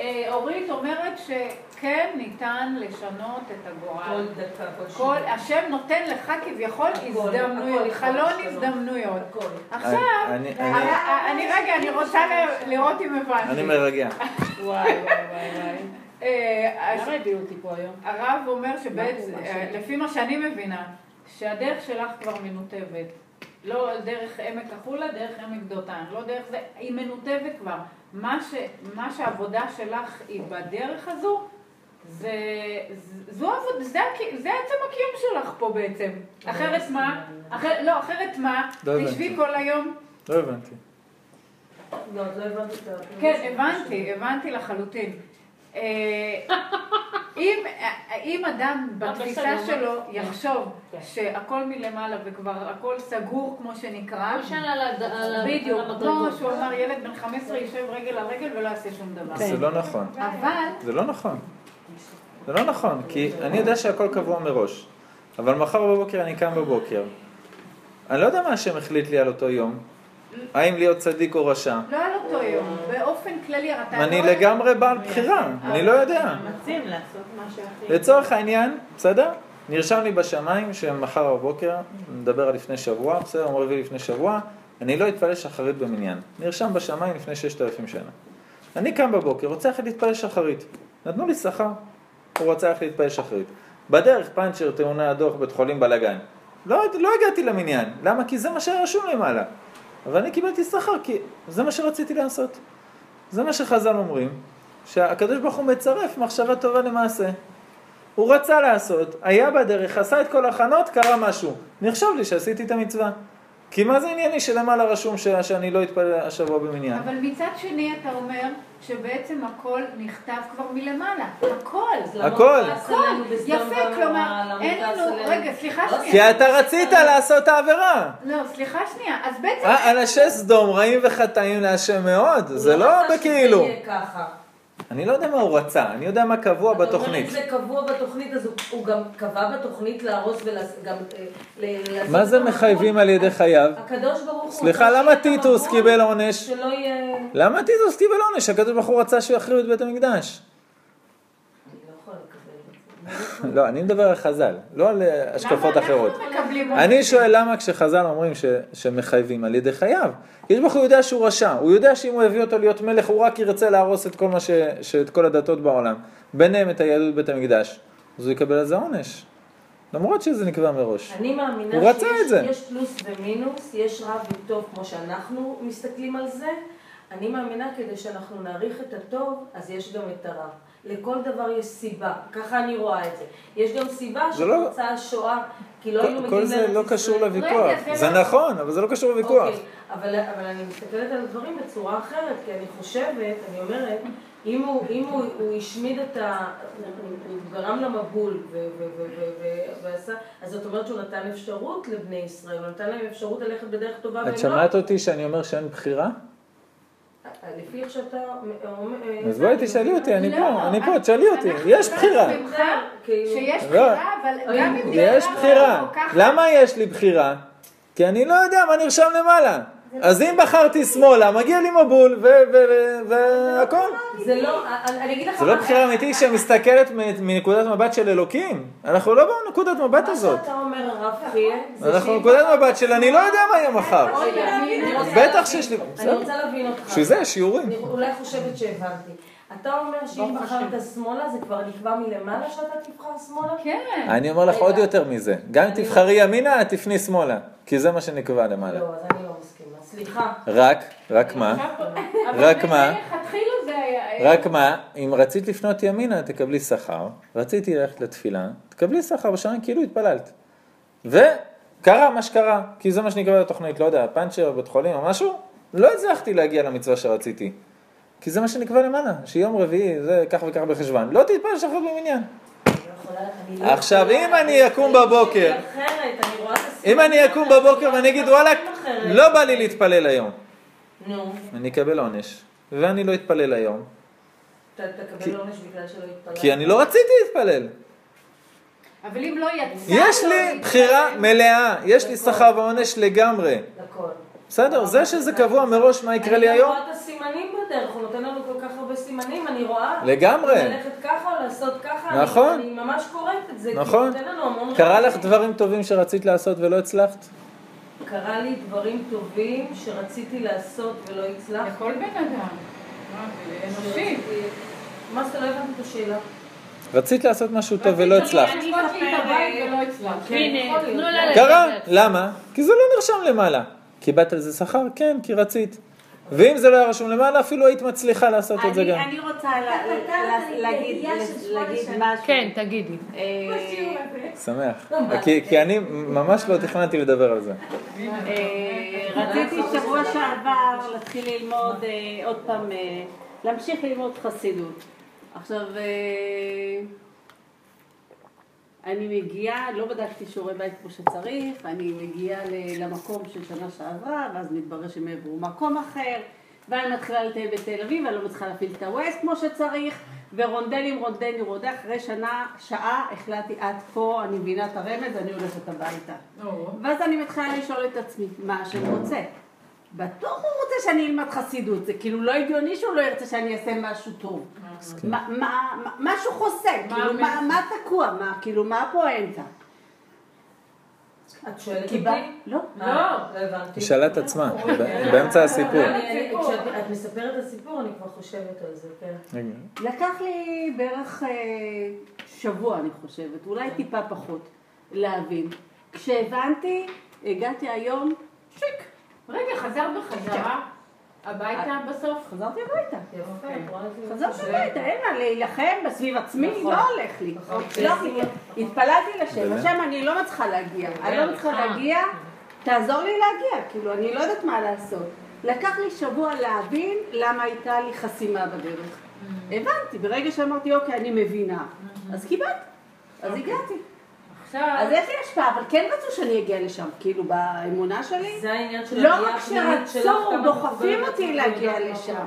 אה, אורית אומרת שכן ניתן לשנות את כל הגורל. דקה, כל כל, שנייה. השם נותן לך כביכול הזדמנויות, חלון הזדמנויות. עכשיו, אני- אה, אני- אה, אני רגע, אני רוצה לראות אם הבנתי. אני מרגע. וואי וואי וואי וואי. אה, אז למה הביאו אותי פה היום? הרב אומר שבעצם, לפי מה שאני מבינה, שהדרך שלך כבר מנותבת. לא דרך עמק החולה, דרך עמק דותן, לא דרך זה, היא מנותבת כבר. מה, ש, מה שהעבודה שלך היא בדרך הזו, זה, זו עבודה, זה, זה עצם הקיום שלך פה בעצם. אחרת מה? אחר, לא, אחרת מה? לא הבנתי. תשבי כל היום? לא הבנתי. לא, עוד לא הבנתי את ה... כן, הבנתי, הבנתי לחלוטין. אם, אם אדם בתפיסה שלו מה? יחשוב כן. שהכל מלמעלה וכבר הכל סגור כמו שנקרא, בדיוק, כמו. שהוא אמר ילד בן 15 יישב רגל על רגל ולא יעשה שום דבר. זה לא נכון. אבל, זה לא נכון. זה לא נכון, כי אני יודע שהכל קבוע מראש. אבל מחר בבוקר אני קם בבוקר. אני לא יודע מה השם החליט לי על אותו יום. האם להיות צדיק או רשע. לא על אותו יום, באופן כללי, אתה לא... אני לגמרי בעל בחירה, אני לא יודע. מאמצים לעשות מה שהכי... לצורך העניין, בסדר? נרשם לי בשמיים שמחר בבוקר, נדבר על לפני שבוע, בסדר? יום רביעי לפני שבוע, אני לא אתפלל שחרית במניין. נרשם בשמיים לפני ששת אלפים שנה. אני קם בבוקר, רוצה ללכת להתפלל שחרית. נתנו לי שכר. הוא רצה ללכת להתפלל שחרית. בדרך פאנצ'ר, תאונה, דוח, בית חולים, בלאגן. לא, לא הגעתי למניין. למה? כי זה מה שהיה רשום למעלה. אבל אני קיבלתי שכר, כי זה מה שרציתי לעשות. זה מה שחז"ל אומרים, שהקדוש ברוך הוא מצרף מחשבה טובה למעשה. הוא רצה לעשות, היה בדרך, עשה את כל ההכנות, קרה משהו. נחשב לי שעשיתי את המצווה. כי מה זה ענייני שלמעלה רשום שאני לא אתפלל השבוע במניין? אבל מצד שני אתה אומר שבעצם הכל נכתב כבר מלמעלה. הכל. למה הכל. הכל. בסדום יפה? כלומר, הוא אין לנו... רגע, סליחה. שנייה. כי אתה רצית לעשות העבירה. לא, סליחה שנייה. אז בעצם... אה, אנשי סדום רעים וחטאים להשם מאוד, זה הוא לא רצה בכאילו. שזה יהיה ככה. אני לא יודע מה הוא רצה, אני יודע מה קבוע אתה אומר, בתוכנית. אם זה קבוע בתוכנית, אז הוא- הוא גם קבע בתוכנית להרוס וגם... מה זה מחייבים על ידי חייו? הקדוש ברוך הוא... סליחה, למה טיטוס קיבל עונש? שלא יהיה... למה טיטוס קיבל עונש? הקדוש ברוך הוא רצה שיחריבו את בית המקדש. אני לא יכולה לקבל את זה. לא, אני מדבר על חז"ל, לא על אה, השקפות אחרות. מקבלים... אני שואל למה כשחז"ל אומרים ש, שמחייבים על ידי חייו, יש הוא יודע שהוא רשע, הוא יודע שאם הוא יביא אותו להיות מלך הוא רק ירצה להרוס את כל מה ש... שאת כל הדתות בעולם, ביניהם את היהדות בית המקדש, אז הוא יקבל על זה עונש, למרות שזה נקבע מראש. אני מאמינה הוא רצה את זה. שיש פלוס ומינוס, יש רע וטוב כמו שאנחנו מסתכלים על זה. אני מאמינה כדי שאנחנו נעריך את הטוב, אז יש גם את הרע. לכל דבר יש סיבה, ככה אני רואה את זה. יש גם סיבה זה לא- שפרצה השואה, כי לא היינו כל, מגיעים כל לארץ זה לא ישראל. קשור לוויכוח, זה נכון, אבל זה לא קשור לוויכוח. אוקיי, אבל, אבל אני מסתכלת על הדברים בצורה אחרת, כי אני חושבת, אני אומרת, אם הוא, אם הוא, הוא השמיד את ה... הוא, גרם למבול ו, ו, ו, ו, ו, ועשה... אז זאת אומרת שהוא נתן אפשרות לבני ישראל, הוא נתן להם אפשרות ללכת בדרך טובה את. שמעת אותי שאני אומר שאין בחירה? לפי איך שאתה... אז בואי תשאלי אותי, אני לא, פה, אני פה, תשאלי אותי, יש בחירה. כאילו- שיש לא. בחירה, אבל גם אם יש בחירה. ככה- למה יש לי בחירה? כי אני לא יודע מה נרשם למעלה. אז אם בחרתי שמאלה, מגיע לי מבול ו- ו- ו- והכל. זה לא... אני אגיד לך... זה לא בחירה אמיתית שמסתכלת מ- מנקודת מבט של אלוקים. אנחנו לא בנקודת מבט הזאת. מה שאתה אומר, הרב חייה, אנחנו בנקודת מבט של אני לא יודע מה יהיה מחר. בטח שיש לי- אני. רוצה להבין אותך. בשביל זה יש שיעורים. אני אולי חושבת שהבנתי. אתה אומר שאם בחרת שמאלה זה כבר נקבע מלמעלה שאתה תבחר שמאלה? כן. אני אומר לך. עוד יותר מזה. גם אם תבחרי ימינה, תפני שמאלה. כי זה מה שנקבע למעלה. לא, אז אני לא. סליחה. רק, רק מה? רק מה? רק מה, אם רצית לפנות ימינה, תקבלי שכר, רציתי ללכת לתפילה, תקבלי שכר בשנה כאילו התפללת. וקרה מה שקרה, כי זה מה שנקרא בתוכנית, לא יודע, פאנצ'ר, בית חולים או משהו, לא הצלחתי להגיע למצווה שרציתי. כי זה מה שנקבע למעלה, שיום רביעי זה כך וכך בחשוון, לא תתפלל שחרית במניין. עכשיו, אם אני אקום בבוקר- אם אני אקום בבוקר אני ואני אגיד וואלה, החיים אחרת." לא בא לי להתפלל היום, נו, אני אקבל עונש, ואני לא אתפלל היום, אתה תקבל עונש בגלל שלא התפללת. כי אני לא רציתי להתפלל. אבל אם לא יצא... יש לו לי בחירה מלאה, יש לי שכר ועונש לגמרי. לכל. בסדר, זה שזה קבוע מראש מה יקרה לי אני היום, רואה את הסימנים בדרך, הוא נותן לנו כל כך הרבה סימנים, אני רואה. לגמרי. ללכת ככה, לעשות ככה. אני- נכון. אני ממש קוראת את זה. כי נכון. הוא נותן לנו המון... קרה לך. דברים טובים שרצית לעשות ולא הצלחת? קרה לי דברים טובים שרציתי לעשות ולא הצלחתי. לכל בן אדם. מה, זה אנושי. שרציתי- מה זה, לא הבנתי את השאלה. רצית לעשות משהו טוב ולא הצלחת. אני. כן, קרה. למה? כי זה לא נרשם למעלה. קיבלת על זה שכר? כן, כי רצית. ואם זה לא היה רשום למעלה, אפילו היית מצליחה לעשות את זה גם. אני רוצה לה- לה- להגיד משהו. כן, תגידי. אה, שמח. כי- כי אני ממש לא תכננתי לדבר על זה. אה, רציתי שבוע שעבר להתחיל ללמוד אה, עוד פעם, להמשיך ללמוד חסידות. עכשיו, אני מגיעה, לא בדקתי שיעורי בית כמו שצריך, אני מגיעה למקום של שנה שעברה, ואז מתברר שהם העברו מקום אחר, ואני מתחילה לטייל בתל אביב, אני לא מצליחה להפעיל את הווסט כמו שצריך, ורונדלים, רונדלים, רונדל, אחרי שנה, שעה, החלטתי עד פה, אני מבינה את הרמז, אני הולכת הביתה. ואז אני מתחילה לשאול את עצמי, מה השם רוצה? בטוח הוא רוצה שאני אלמד חסידות, זה כאילו לא הגיוני שהוא לא ירצה שאני אעשה משהו טוב. מה- מה- מה- משהו חוסם, כאילו מה- תקוע, מה- כאילו מה הפואנטה? את שואלת אותי? לא. לא, לא הבנתי. היא שאלה את עצמה, ב- באמצע הסיפור. כשאת מספרת את הסיפור, אני כבר חושבת על זה, כן. לקח לי בערך אה, שבוע, אני חושבת, אולי טיפה פחות, להבין. כשהבנתי, הגעתי היום, שיק, רגע, חזרת בחזרה הביתה בסוף? חזרתי הביתה. יפה, אוקיי. חזרתי. הביתה, אין מה, להילחם בסביב עצמי, נכון. לא הולך לי. נכון. לא הולך לי. התפללתי לשם, השם, אני לא מצליחה להגיע. אני לא מצליחה אה. להגיע, תעזור לי להגיע, כאילו, אני לא יודעת מה לעשות. לקח לי שבוע להבין למה הייתה לי חסימה בדרך. הבנתי, ברגע שאמרתי, אוקיי, אני מבינה, אז קיבלתי, אז הגעתי. עכשיו, אז יש לי השפעה, אבל כן רצו שאני אגיע לשם, כאילו, באמונה שלי. זה העניין של לא רק שרצו, דוחפים אותי להגיע לשם.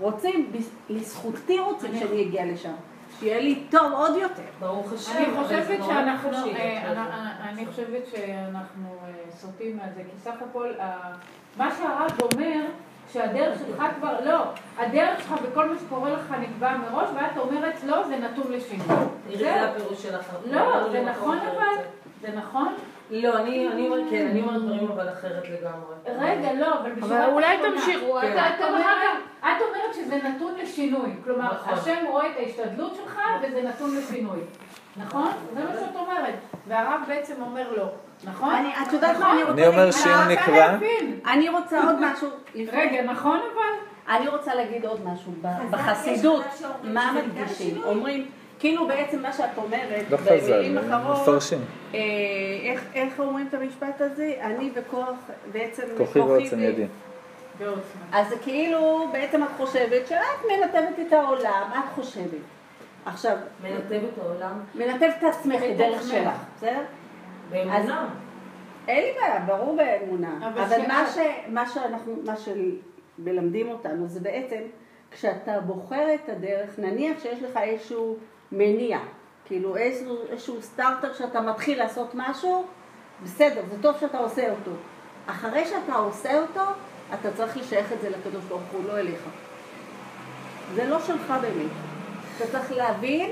רוצים, לזכותי רוצים שאני אגיע לשם. שיהיה לי טוב עוד יותר. ברוך השם. אני חושבת שאנחנו, אה, יודעת. אני- חושבת שאנחנו אה, סוטים מהזה, כי סך הכל, אה, מה שהרב אומר, שהדרך שלך כבר, לא, הדרך שלך וכל מה שקורה לך נקבע מראש, ואת אומרת, לא, זה נתון לשינוי. זה הפירוש שלך. לא, אנחנו זה נכון אבל. זה נכון. לא, אני אני אומרת, כן, אני אומרת דברים אבל אחרת לגמרי. רגע, לא, אבל בשביל... אבל אולי תמשיכו, כן. את- את אומרת, את אומרת שזה נתון לשינוי. כלומר, נכון. השם רואה את ההשתדלות שלך וזה נתון לשינוי. נכון? זה מה שאת אומרת. והרב בעצם אומר לא. נכון? אני- את יודעת מה אני רוצה אני אומר? שאם נקבע- רוצה להבין. אני רוצה עוד משהו. רגע, נכון אבל? אני רוצה להגיד עוד משהו. בחסידות, מה מדגישים? אומרים, כאילו בעצם מה שאת אומרת, לא חז"ל, במילים אחרות, מפרשים. אה, איך- איך אומרים את המשפט הזה? אני וכוח, בעצם כוחי ועוצם ידי. אז זה כאילו, בעצם את חושבת שאת מנתבת את העולם, את חושבת. עכשיו, מנתב את העולם מנתבת את עצמך, את דרך. שלך, בסדר? באמונה. אין לי בעיה, ברור באמונה. אבל אבל מה, ש, מה שאנחנו, מה שמלמדים אותנו זה בעצם, כשאתה בוחר את הדרך, נניח שיש לך איזשהו מניע, כאילו איזשהו, איזשהו סטארטר שאתה מתחיל לעשות משהו, בסדר, זה טוב שאתה עושה אותו. אחרי שאתה עושה אותו, אתה צריך לשייך את זה לקדוש ברוך הוא, לא אליך. זה לא שלך באמת. אתה צריך להבין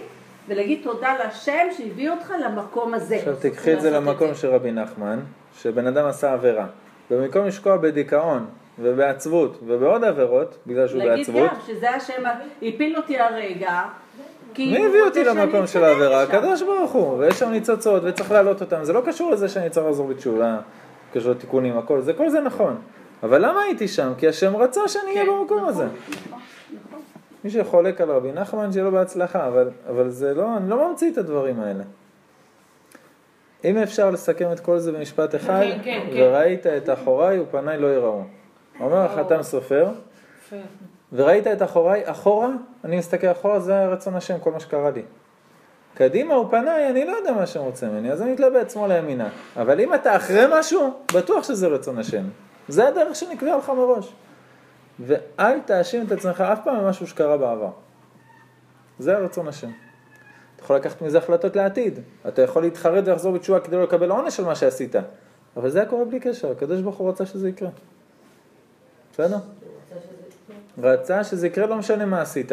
ולהגיד תודה להשם שהביא אותך למקום הזה. עכשיו תיקחי את זה למקום של רבי נחמן, שבן אדם עשה עבירה. במקום לשקוע בדיכאון ובעצבות ובעוד עבירות, בגלל שהוא להגיד בעצבות, גם שזה השם הפיל אותי הרגע. מי הביא אותי למקום של העבירה? הקדוש ברוך הוא, ויש שם ניצוצות וצריך להעלות אותם, זה לא קשור לזה שאני צריך לחזור בתשובה, קשור לתיקונים, הכל זה, כל זה נכון. אבל למה הייתי שם? כי השם רצה שאני אהיה במקום הזה. מי שחולק על רבי נחמן, שיהיה לו בהצלחה, אבל, אבל זה לא, אני לא ממציא את הדברים האלה. אם אפשר לסכם את כל זה במשפט אחד, כן, כן, כן. וראית את אחוריי ופניי לא יראו. אומר החתם סופר. וראית את אחוריי, אחורה, אני מסתכל אחורה, זה היה רצון השם, כל מה שקרה לי. קדימה ופניי, אני לא יודע מה השם רוצה ממני, אז אני מתלבט שמאלה ימינה. אבל אם אתה אחרי משהו, בטוח שזה רצון השם. זה הדרך שנקבעה לך מראש. ואל תאשים את עצמך אף פעם במשהו שקרה בעבר. זה הרצון השם. אתה יכול לקחת מזה החלטות לעתיד. אתה יכול להתחרט ולחזור בתשובה כדי לא לקבל עונש על מה שעשית. אבל זה קורה בלי קשר, הקדוש ברוך הוא רצה שזה יקרה. בסדר? רצה שזה יקרה, לא משנה מה עשית.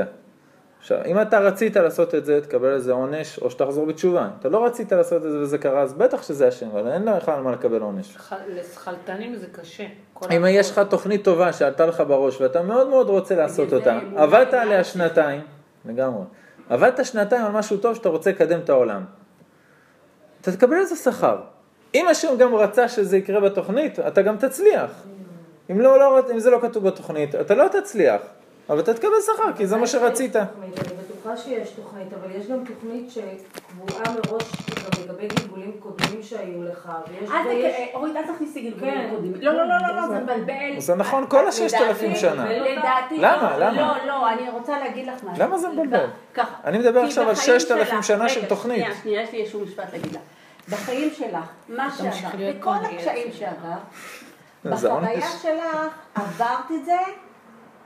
עכשיו, אם אתה רצית לעשות את זה, תקבל איזה עונש, או שתחזור בתשובה. אתה לא רצית לעשות את זה וזה קרה, אז בטח שזה השם, אבל אין לך על מה לקבל עונש. לשכלתנים זה קשה. אם. יש לך תוכנית טובה שעלתה לך בראש, ואתה מאוד מאוד רוצה לעשות אותה, עבדת. עליה שנתיים, לגמרי, עבדת שנתיים על משהו טוב שאתה רוצה לקדם את העולם, אתה תקבל איזה שכר. אם השם גם רצה שזה יקרה בתוכנית, אתה גם תצליח. אם, לא, לא, אם זה לא כתוב בתוכנית, אתה לא תצליח, אבל אתה תקבל שכר, כי זה מה שרצית. אני בטוחה שיש תוכנית, אבל יש גם תוכנית שקבועה מראש לגבי גלגולים קודמים שהיו לך, ויש... אל תק- אורית, אל תכניסי גלגולים כן. קודמים. לא, לא, לא, לא, לא, זה מבלבל. זה נכון כל הששת אלפים שנה. לדעתי, למה? למה? לא, לא, אני רוצה להגיד לך משהו. למה זה מבלבל? ככה. אני מדבר עכשיו על 6,000 שלך- שנה של תוכנית. שנייה, שנייה, יש לי איזשהו משפט להגיד לך. בחיים שלך, מה פה, אני הקשיים שעברת, זה בחוויה. שלך עברת את זה,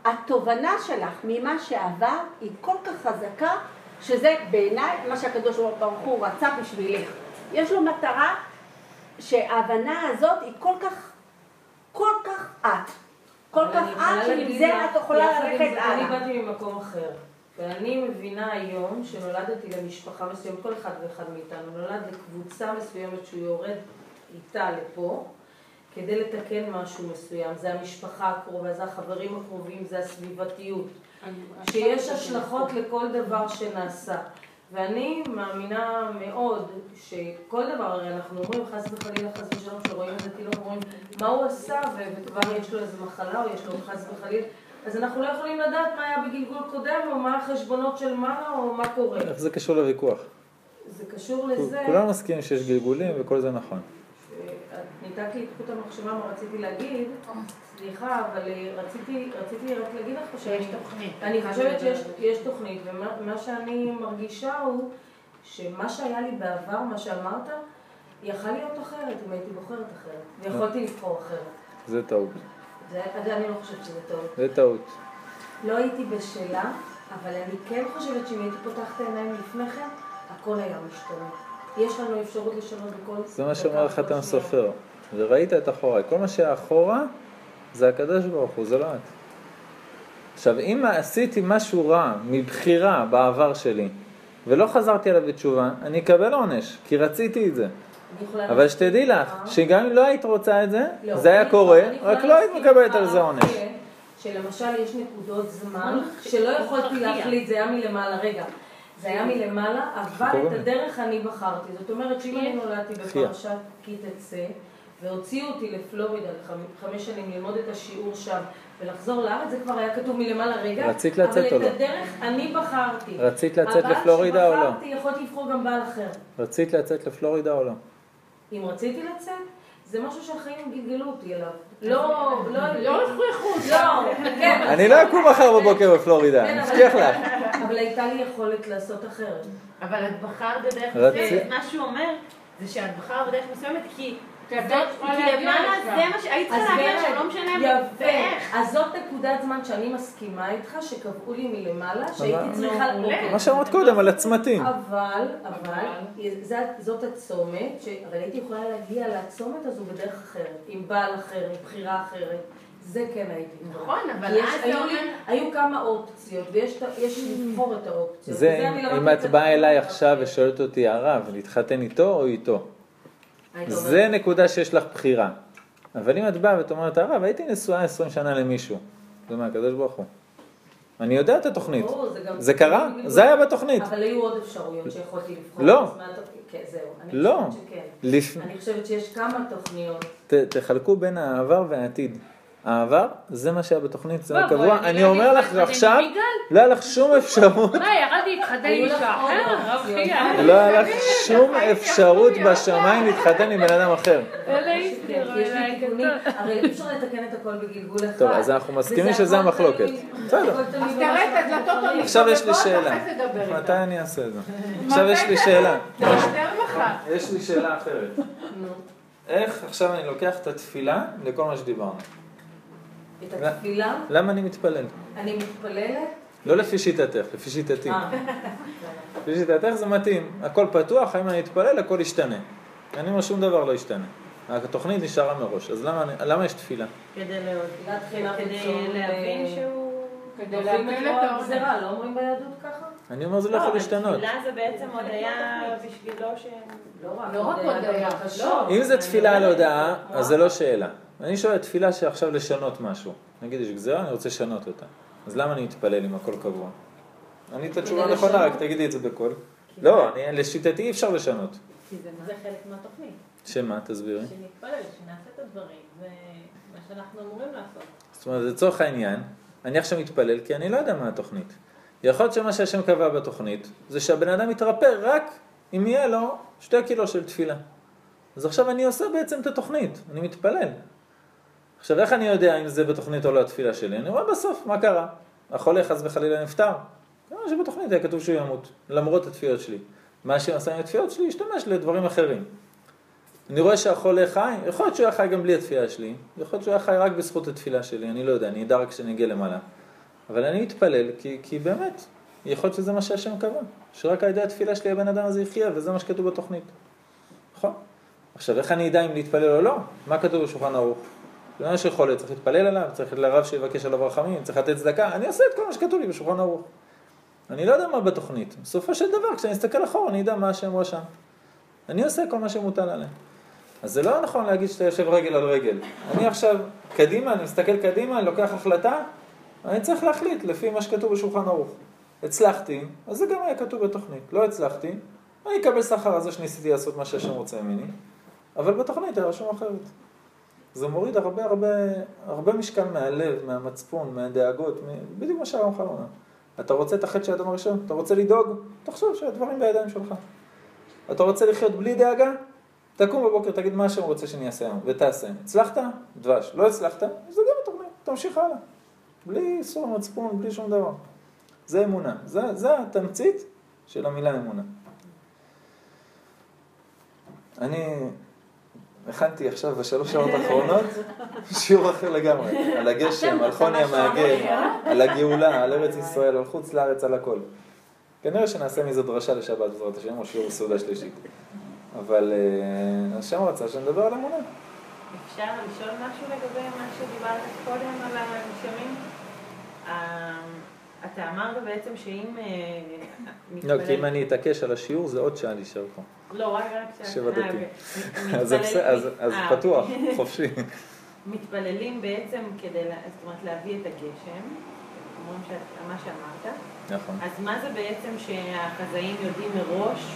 התובנה שלך ממה שעברת היא כל כך חזקה, שזה בעיניי מה שהקדוש ברוך הוא רצה בשבילך. יש לו מטרה שההבנה הזאת היא כל כך, כל כך את. כל כך את, שעם זה את יכולה ללכת זה, אני הלאה. באתי ממקום אחר. ואני מבינה היום שנולדתי למשפחה מסוימת, כל אחד ואחד מאיתנו נולד לקבוצה מסוימת שהוא יורד איתה לפה, כדי לתקן משהו מסוים. זה המשפחה הקרובה, זה החברים הקרובים, זה הסביבתיות. שיש השלכות לכל דבר שנעשה. ואני מאמינה מאוד שכל דבר, הרי אנחנו אומרים חס וחלילה, חס ושלום, שרואים איזה תינוק, אומרים מה הוא עשה, וכבר יש לו איזה מחלה, או יש לו חס וחלילה, אז אנחנו לא יכולים לדעת מה היה בגלגול קודם, או מה החשבונות של מעלה, או מה קורה. איך זה קשור לוויכוח? זה קשור לזה, כולנו מסכימים שיש גלגולים וכל זה נכון. את ניתקת לי את חוט המחשבה, מה רציתי להגיד, סליחה, אבל אה, רציתי, רציתי רק להגיד לך שיש תוכנית. אני חושבת שיש יש תוכנית, ומה מה שאני מרגישה הוא שמה שהיה לי בעבר, מה שאמרת, יכל להיות אחרת אם הייתי בוחרת אחרת, ויכולתי לבחור אחרת. זה טעות. זה, אני לא חושבת שזה טוב. זה טעות. לא הייתי בשלה, אבל אני כן חושבת שאם הייתי פותחת עיניים לפני כן, הכל היה משתנה. יש לנו אפשרות לשנות בכל... זה מה שאומר חתם שנייה. סופר. וראית את אחוריי. כל מה שהיה אחורה, זה הקדוש ברוך הוא, זה לא את. עכשיו, אם עשיתי משהו רע מבחירה בעבר שלי, ולא חזרתי עליו בתשובה, אני אקבל עונש, כי רציתי את זה. אבל שתדעי. לך, שגם אם לא היית רוצה את זה, לא, זה היה קורה, רק לא היית מקבלת על זה עונש. שלמשל יש נקודות זמן שלא יכולתי. להחליט, זה היה מלמעלה, רגע. זה היה מלמעלה, אבל את. הדרך אני בחרתי. זאת אומרת שאם אני נולדתי. בפרשת כי תצא, והוציאו אותי לפלורידה חמש שנים ללמוד את השיעור שם ולחזור לארץ, זה כבר היה כתוב מלמעלה רגע. רצית לצאת או אבל לא? את הדרך אני בחרתי. רצית לצאת הבעל לפלורידה או לא? שבחרתי, יכולתי לבחור גם בעל אחר. רצית לצאת לפלורידה או לא? אם רציתי לצאת, זה משהו שהחיים גלגלו אותי אליו. לא, לא, לא הכריחו אותך. לא, כן. אני לא אקום מחר בבוקר בפלורידה, כן, אני אבל- מבטיח לך. אבל הייתה לי יכולת לעשות אחרת. אבל את בחרת בדרך מסוימת, מה שהוא אומר זה שאת בחרת בדרך מסוימת כי כי את זאת- לא יכולה כי להגיע למעלה לשם. זה מה צריכה אז להגיע באמת, לשם, לא משנה. ואיך. אז זאת נקודת זמן שאני מסכימה איתך, שקבעו לי מלמעלה, שהייתי אבל- צריכה... אוקיי. מה שאמרת קודם על הצמתים. אבל, אבל, זאת הצומת, אבל הייתי יכולה להגיע לצומת הזו בדרך אחרת, עם בעל אחר, עם בחירה אחרת. זה כן הייתי. נכון, אבל אז זה אומר... היו כמה אופציות, ויש יש לבחור את האופציות. זה וזה אם- את באה. אליי עכשיו ושואלת אותי, הרב, להתחתן איתו או איתו? זה נקודה שיש לך בחירה. אבל אם את באה ואת אומרת, הרב, הייתי נשואה 20 שנה למישהו. זה מהקדוש ברוך הוא. אני יודע את התוכנית. ברור, זה גם- זה קרה? זה היה בתוכנית. אבל היו עוד אפשרויות שיכולתי לבחור. לא. כן, זהו. אני לא. חושבת שכן. אני חושבת שיש כמה תוכניות. תחלקו בין העבר והעתיד. העבר, זה מה שהיה בתוכנית, זה הקבוע. בואי, אני אומר לך עכשיו? לא היה לך שום אפשרות, מה, ירדתי להתחתן עם? אופציות. רחייה. לא היה לך שום אפשרות בשמיים להתחתן עם בן אדם אחר. כן. הרי אי אפשר לתקן את הכל בגלגול אחד. טוב, אז אנחנו מסכימים שזה המחלוקת. בסדר. עכשיו יש לי שאלה. מתי. אני אעשה את זה? עכשיו יש לי שאלה. יש לי שאלה אחרת. איך עכשיו אני לוקח את התפילה לכל מה שדיברנו? את התפילה, למה אני מתפלל? אני מתפללת. לא לפי שיטתך, לפי שיטתי. אה, לפי שיטתך זה מתאים. הכל פתוח, אם אני אתפלל הכל ישתנה. אני אומר שום דבר לא ישתנה. התוכנית נשארה מראש, אז למה, אני- למה יש תפילה? כדי להבין אה, שהוא... כדי להקל את. הגזירה, לא אומרים ביהדות ככה? אני אומר זה לא יכול אבל להשתנות. תפילה זה בעצם עוד היה בשבילו ש... לא רק, לא בקשות. אם זה תפילה על הודעה, אז זה לא שאלה. אני שואל תפילה שעכשיו לשנות משהו. נגיד יש גזירה, אני רוצה לשנות אותה. אז למה אני מתפלל אם הכל קבוע? אני את התשובה הנכונה, רק? תגידי את זה בקול. לא, אני- לשיטתי אי אפשר לשנות. כי זה זה חלק מהתוכנית. שמה, תסבירי. שנתפלל, שנעשה את הדברים, זה מה שאנחנו אמורים לעשות. זאת אומרת, לצורך העניין, אני עכשיו מתפלל כי אני לא יודע מה התוכנית. יכול להיות שמה שהשם קבע בתוכנית, זה שהבן אדם יתרפא רק אם יהיה לו שתי קילו של תפילה. אז עכשיו אני עושה בעצם את התוכנית, אני מתפלל. עכשיו, איך אני יודע אם זה בתוכנית או לא התפילה שלי? אני רואה בסוף, מה קרה? החולה חס וחלילה נפטר. כמה שבתוכנית היה כתוב שהוא ימות, למרות התפילות שלי. מה שעשה עם התפילות שלי, השתמש לדברים אחרים. אני רואה שהחולה חי, יכול להיות שהוא היה חי גם בלי התפילה שלי, יכול להיות שהוא היה חי רק בזכות התפילה שלי, אני לא יודע, אני אדע רק כשאני אגיע למעלה. אבל אני מתפלל, כי, כי באמת, יכול להיות שזה מה שהשם קבע, שרק על ידי התפילה שלי הבן אדם הזה יחיה, וזה מה שכתוב בתוכנית. נכון? עכשיו, איך אני אדע אם להתפלל או לא? מה כתוב בשולחן ערוך? זה מה שחולה, צריך להתפלל עליו, צריך לרב שיבקש עליו רחמים, צריך לתת צדקה, אני עושה את כל מה שכתוב לי בשולחן ערוך. אני לא יודע מה בתוכנית. בסופו של דבר, כשאני אסתכל אחורה, אני אדע מה השם רשם. אני עושה כל מה שמוטל עליי. אז זה לא נכון להגיד שאתה יושב רגל על רגל. אני עכשיו קדימה, אני מסתכל קדימה, אני לוקח החלטה, אני צריך להחליט לפי מה שכתוב בשולחן ערוך. הצלחתי, אז זה גם היה כתוב בתוכנית. לא הצלחתי, אני אקבל שכר על זה שניסיתי לעשות מה שהשם רוצה ממני, אבל בתוכנית היה רשום אחרת. זה מוריד הרבה הרבה, הרבה משקל מהלב, מהמצפון, מהדאגות, מ- בדיוק מה שהרמח"ל אומר. אתה רוצה את החטא של האדם הראשון? אתה רוצה לדאוג? תחשוב שהדברים בידיים שלך. אתה רוצה לחיות בלי דאגה? תקום בבוקר, תגיד מה השם רוצה שאני אעשה היום, ותעשה. הצלחת? דבש. לא הצלחת? זה גם התוכנית, תמשיך הלאה. בלי איסור מצפון, בלי שום דבר. זה אמונה. זה, זה התמצית של המילה אמונה. אני הכנתי עכשיו בשלוש שעות האחרונות שיעור אחר לגמרי, על הגשם, על חוני המעגל, על הגאולה, על ארץ ישראל, על חוץ לארץ, על הכל. כנראה שנעשה מזה דרשה לשבת בעזרת השם, או שיעור סעודה שלישית. אבל אה, השם רצה שנדבר על אמונה. אפשר לשאול משהו לגבי מה שדיברת קודם על הנשמים? אתה אמרת בעצם שאם אה, לא, כי אם אני אתעקש על השיעור זה עוד שעה להישאר פה. לא, רק רק ש... שבע. ו- אז פתוח. חופשי. מתפללים בעצם כדי, זאת אומרת, להביא את הגשם, אומרים מה שאמרת, נכון. אז מה זה בעצם שהחזאים יודעים מראש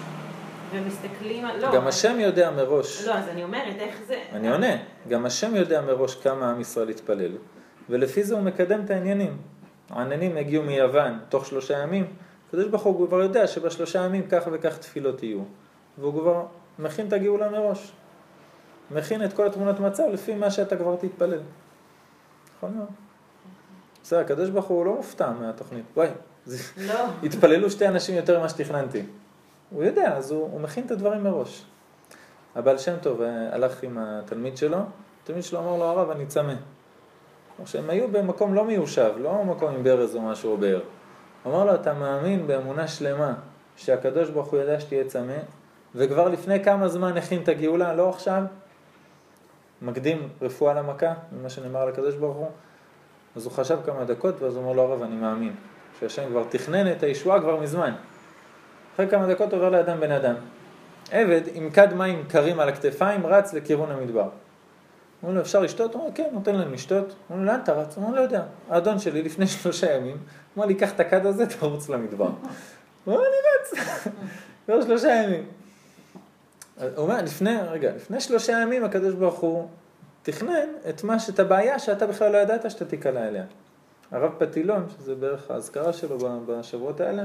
ומסתכלים על... לא, גם השם יודע מראש. לא, אז אני אומרת, איך זה... אני עונה, גם השם יודע מראש כמה עם ישראל יתפלל, ולפי זה הוא מקדם את העניינים. העננים יגיעו מיוון תוך שלושה ימים, הקדוש ברוך הוא כבר יודע שבשלושה ימים כך וכך תפילות יהיו, והוא כבר מכין את הגאולה מראש. מכין את כל התמונת מצב לפי מה שאתה כבר תתפלל. נכון מאוד. בסדר, הקדוש ברוך הוא לא מופתע מהתוכנית. וואי, זה... לא. התפללו שתי אנשים יותר ממה שתכננתי. הוא יודע, אז הוא, הוא מכין את הדברים מראש. הבעל שם טוב אה, הלך עם התלמיד שלו, התלמיד שלו אמר לו, הרב, אני צמא. כלומר שהם היו במקום לא מיושב, לא מקום עם ברז או משהו או באר. אמר לו, אתה מאמין באמונה שלמה שהקדוש ברוך הוא ידע שתהיה צמא, וכבר לפני כמה זמן הכין את הגאולה, לא עכשיו? מקדים רפואה למכה, ממה שנאמר על הקדוש ברוך הוא. אז הוא חשב כמה דקות, ואז הוא אומר לו, הרב, אני מאמין. שהשם כבר תכנן את הישועה כבר מזמן. אחרי כמה דקות עובר לאדם בן אדם. עבד עם כד מים קרים על הכתפיים רץ לכיוון המדבר. אומרים לו, אפשר לשתות? הוא אומר, כן, נותן להם לשתות. אומרים לו, לאן אתה רץ? הוא אומר, לא יודע. האדון שלי לפני שלושה ימים, אמר לי, קח את הכד הזה, תרוץ למדבר. הוא אומר, אני רץ. כבר שלושה ימים. הוא אומר, לפני, רגע, לפני שלושה ימים הקדוש ברוך הוא תכנן את מה, את הבעיה שאתה בכלל לא ידעת שאתה תיקלע אליה. הרב פתילון, שזה בערך האזכרה שלו בשבועות האלה,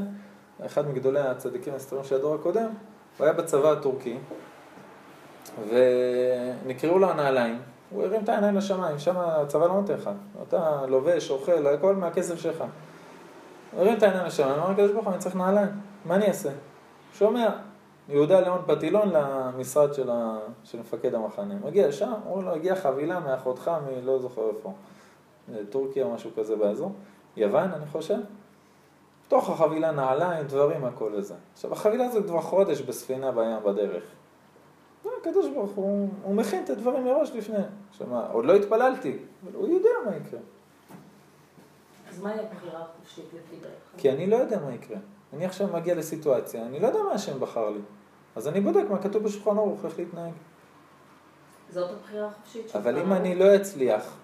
אחד מגדולי הצדיקים ההיסטוריים של הדור הקודם, הוא היה בצבא הטורקי, ונקראו לו הנעליים, הוא הרים את העיניים לשמיים, שם הצבא לא נותן לך, אתה לובש, אוכל, הכל מהכסף שלך. הוא הרים את העיניים לשמיים, אמר לקדוש ברוך הוא, אני צריך נעליים, מה אני אעשה? שומע, יהודה ליאון פתילון למשרד של, ה... של מפקד המחנה. מגיע לשם, אומרים לו, הגיעה חבילה מאחותך מלא זוכר איפה, טורקיה או משהו כזה באזור, יוון אני חושב. בתוך החבילה נעליים, דברים, הכל וזה. עכשיו, החבילה הזאת כבר חודש בספינה בים בדרך. הקדוש ברוך הוא, הוא מכין את הדברים מראש לפני. עכשיו מה, עוד לא התפללתי, אבל הוא יודע מה יקרה. אז מהי הבחירה החופשית לפי דעתך? כי אני לא יודע מה יקרה. אני עכשיו מגיע לסיטואציה, אני לא יודע מה השם בחר לי. אז אני בודק מה כתוב בשולחן ערוך, איך להתנהג. זאת הבחירה החופשית שלך. אבל אם אני לא אצליח,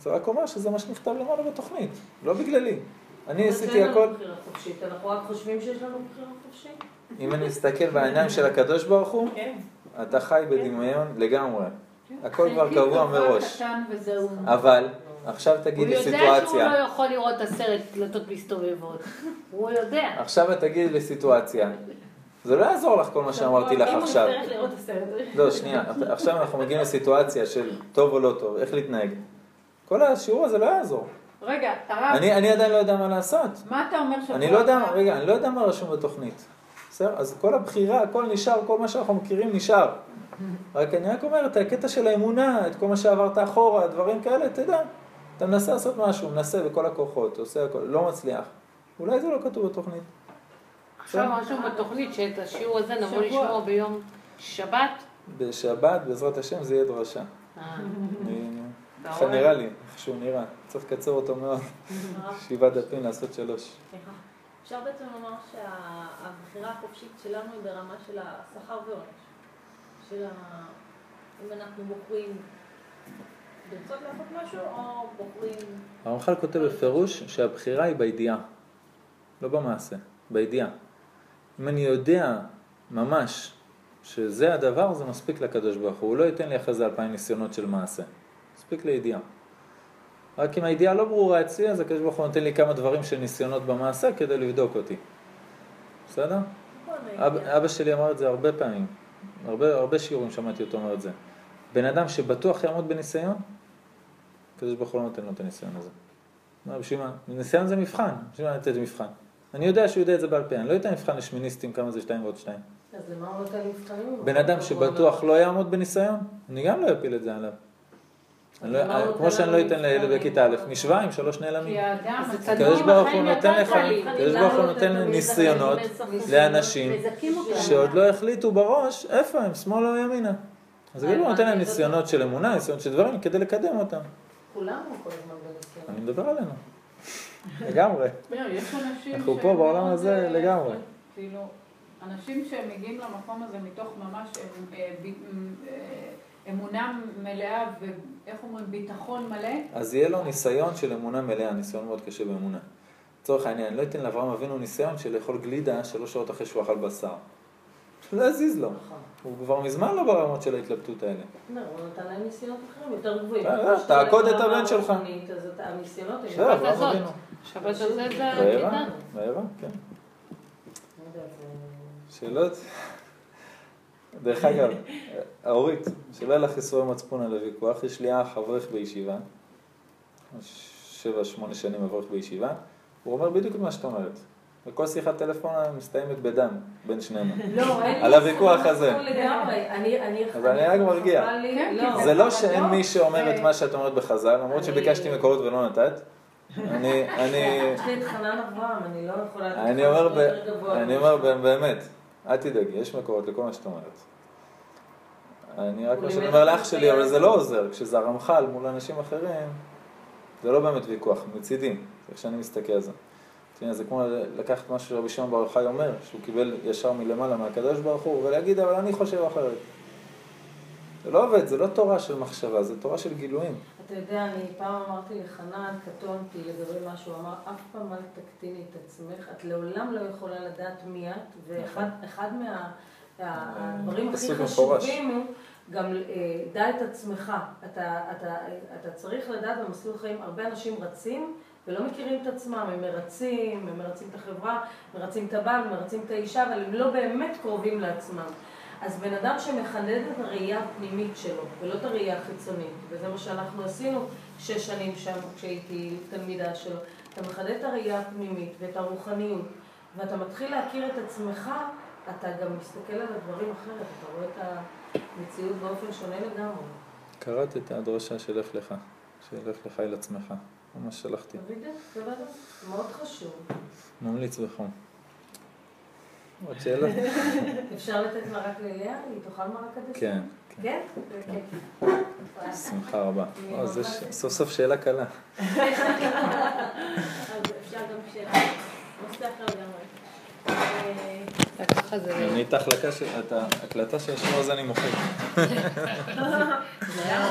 זה רק אומר שזה מה שנכתב למעלה בתוכנית, לא בגללי. אני עשיתי אין לנו הכל, בחירה חופשית, אנחנו רק חושבים שיש לנו בחירה חופשית. אם אני מסתכל בעיניים של הקדוש ברוך הוא, כן. אתה חי בדמיון לגמרי. הכל כבר קבוע מראש. אבל, עכשיו הוא תגיד לי יודע שהוא לא סיטואציה. יכול לראות את הסרט דלתות מסתובבות. הוא יודע. עכשיו את תגידי לי סיטואציה. זה לא יעזור לך כל מה שאמרתי לך אם הוא עכשיו. יצטרך לראות את הסרט הזה. לא, שנייה, עכשיו אנחנו מגיעים לסיטואציה של טוב או לא טוב, איך להתנהג. כל השיעור הזה לא יעזור. רגע, הרב, אני, אני עדיין לא יודע מה לעשות. מה אתה אומר שבוע אני לא יודע, הבא- רגע, אני לא יודע מה רשום בתוכנית. בסדר? אז כל הבחירה, הכל נשאר, כל מה שאנחנו מכירים נשאר. רק אני רק אומר, את הקטע של האמונה, את כל מה שעברת אחורה, דברים כאלה, תדע. אתה מנסה לעשות משהו, מנסה בכל הכוחות, עושה הכל, לא מצליח. אולי זה לא כתוב בתוכנית. עכשיו רשום בתוכנית שאת השיעור הזה נבוא. לשמוע ביום שבת. בשבת, בעזרת השם, זה יהיה דרשה. אה, ככה? נראה לי, איך שהוא נראה. צריך לקצר אותו מאוד. שבעה דפים לעשות שלוש. אפשר בעצם לומר שהבחירה החופשית שלנו היא ברמה של השכר ועונש. של ה... אם אנחנו בוחרים לרצות לעשות משהו, או בוחרים... הרמח"ל כותב בפירוש שהבחירה היא בידיעה. לא במעשה, בידיעה. אם אני יודע ממש שזה הדבר, זה מספיק לקדוש ברוך הוא. הוא לא ייתן לי אחרי זה אלפיים ניסיונות של מעשה. מספיק לידיעה. רק אם הידיעה לא ברורה אצלי, אז הקדוש ברוך הוא נותן לי כמה דברים של ניסיונות במעשה כדי לבדוק אותי. בסדר? נכון, אבא, שלי אמר את זה הרבה פעמים. הרבה, הרבה שיעורים שמעתי אותו אומר את זה. בן אדם שבטוח יעמוד בניסיון, הקדוש ברוך הוא לא נותן לו את הניסיון הזה. מה, בשביל מה? ניסיון זה מבחן, בשביל מה לתת מבחן? אני יודע שהוא יודע את זה בעל פה, אני לא אתן מבחן לשמיניסטים כמה זה שתיים ועוד שתיים. אז למה הוא נותן מבחנים? בן אדם שבטוח לא יעמוד בניסיון, אני גם לא אפיל את זה עליו. אני לא- למה הוא כמו נותן שאני לא אתן לילד? בכיתה א' משוואה עם שלוש כי נעלמים. הקדוש ברוך הוא נותן לך. הקדוש ברוך הוא נותן ניסיונות לאנשים. שעוד לא החליטו בראש איפה הם, שמאל או ימינה. אז הקדוש ברוך הוא נותן להם ניסיונות של אמונה, ניסיונות של דברים, כדי לקדם אותם. כולנו כל הזמן בניסיון. אני מדבר עלינו. לגמרי. לא, יש אנשים אנחנו פה בעולם הזה אה, לגמרי. כאילו, אנשים שמגיעים למקום הזה מתוך ממש אה, אה, אה, אמונה מלאה ואיך אומרים, ביטחון מלא, אז יהיה לו ניסיון של אמונה מלאה, ניסיון מאוד קשה באמונה. לצורך העניין, אני לא אתן לאברהם אבינו ניסיון של לאכול גלידה שלוש שעות אחרי שהוא אכל בשר. לא יזיז לו. נכון. הוא כבר מזמן לא ברמות של ההתלבטות האלה. לא, הוא נתן להם ניסיונות אחרים, יותר גבוהים. אה, שאתה תעקוד את הבן שלך. אז הניסיונות הם... הזאת. שבת הזה זה. בעירה, כן. לא שאלות? דרך אגב, אורית, שלא יהיה לך ייסורי מצפון על הוויכוח, יש לי אח אברך בישיבה, שבע, שמונה שנים אברך בישיבה, הוא אומר בדיוק את מה שאת אומרת. וכל שיחת טלפון מסתיימת בדם בין שנינו. לא, אין לי על הוויכוח הזה. לגמרי. אני, אני, אז אני רק מרגיע. כן, לא. כי זה לא שאין לא, מי שאומר את מה שאת אומרת בחז"ל, למרות שביקשתי מקורות ולא נתת. אני, אני, יש לי את חנן אברהם, אני לא יכולה... אני אומר, באמת, אל תדאגי, יש מקורות לכל מה שאת אומרת. אני רק הוא מה שאני אומר לאח שלי, אבל. זה לא עוזר, כשזה הרמח"ל מול אנשים אחרים, זה לא באמת ויכוח, מצידי, איך שאני מסתכל על זה. תראה, זה כמו לקחת משהו שרבי שמעון בר יוחאי אומר, שהוא קיבל ישר מלמעלה מהקדוש ברוך הוא, ולהגיד, אבל אני חושב אחרת. זה לא עובד, זה לא תורה של מחשבה, זה תורה של גילויים. אתה יודע, אני פעם אמרתי לחנן, קטונתי לגבי משהו, הוא אמר, אף פעם אל תקטיני את עצמך, את לעולם לא יכולה לדעת מי את, ואחד אחד מה... הדברים הכי. חשובים הוא גם אה, דע את עצמך. אתה, אתה, אתה צריך לדעת במסלול חיים, הרבה אנשים רצים ולא מכירים את עצמם, הם מרצים, הם מרצים את החברה, מרצים את הבעל, מרצים את האישה, אבל הם לא באמת קרובים לעצמם. אז בן אדם שמחדד את הראייה הפנימית שלו, ולא את הראייה החיצונית, וזה מה שאנחנו עשינו שש שנים שם כשהייתי תלמידה שלו, אתה מחדד את הראייה הפנימית ואת הרוחניות, ואתה מתחיל להכיר את עצמך, אתה גם מסתכל על הדברים אחרת, אתה רואה את המציאות באופן שונה לגמרי. קראת את הדרשה של לך לך, של לך לך אל עצמך, ממש שלחתי? בסדר? מאוד חשוב. ממליץ בחום. עוד שאלות? אפשר לתת מרק ללאה? היא תאכל מרק עד? כן, כן? כן. שמחה רבה. או, זה ש- סוף סוף שאלה קלה. אז אפשר גם שאלה. נושא אחר לגמרי. אה. אני את ההחלקה של, את ההקלטה של השמוע הזה אני מוחק.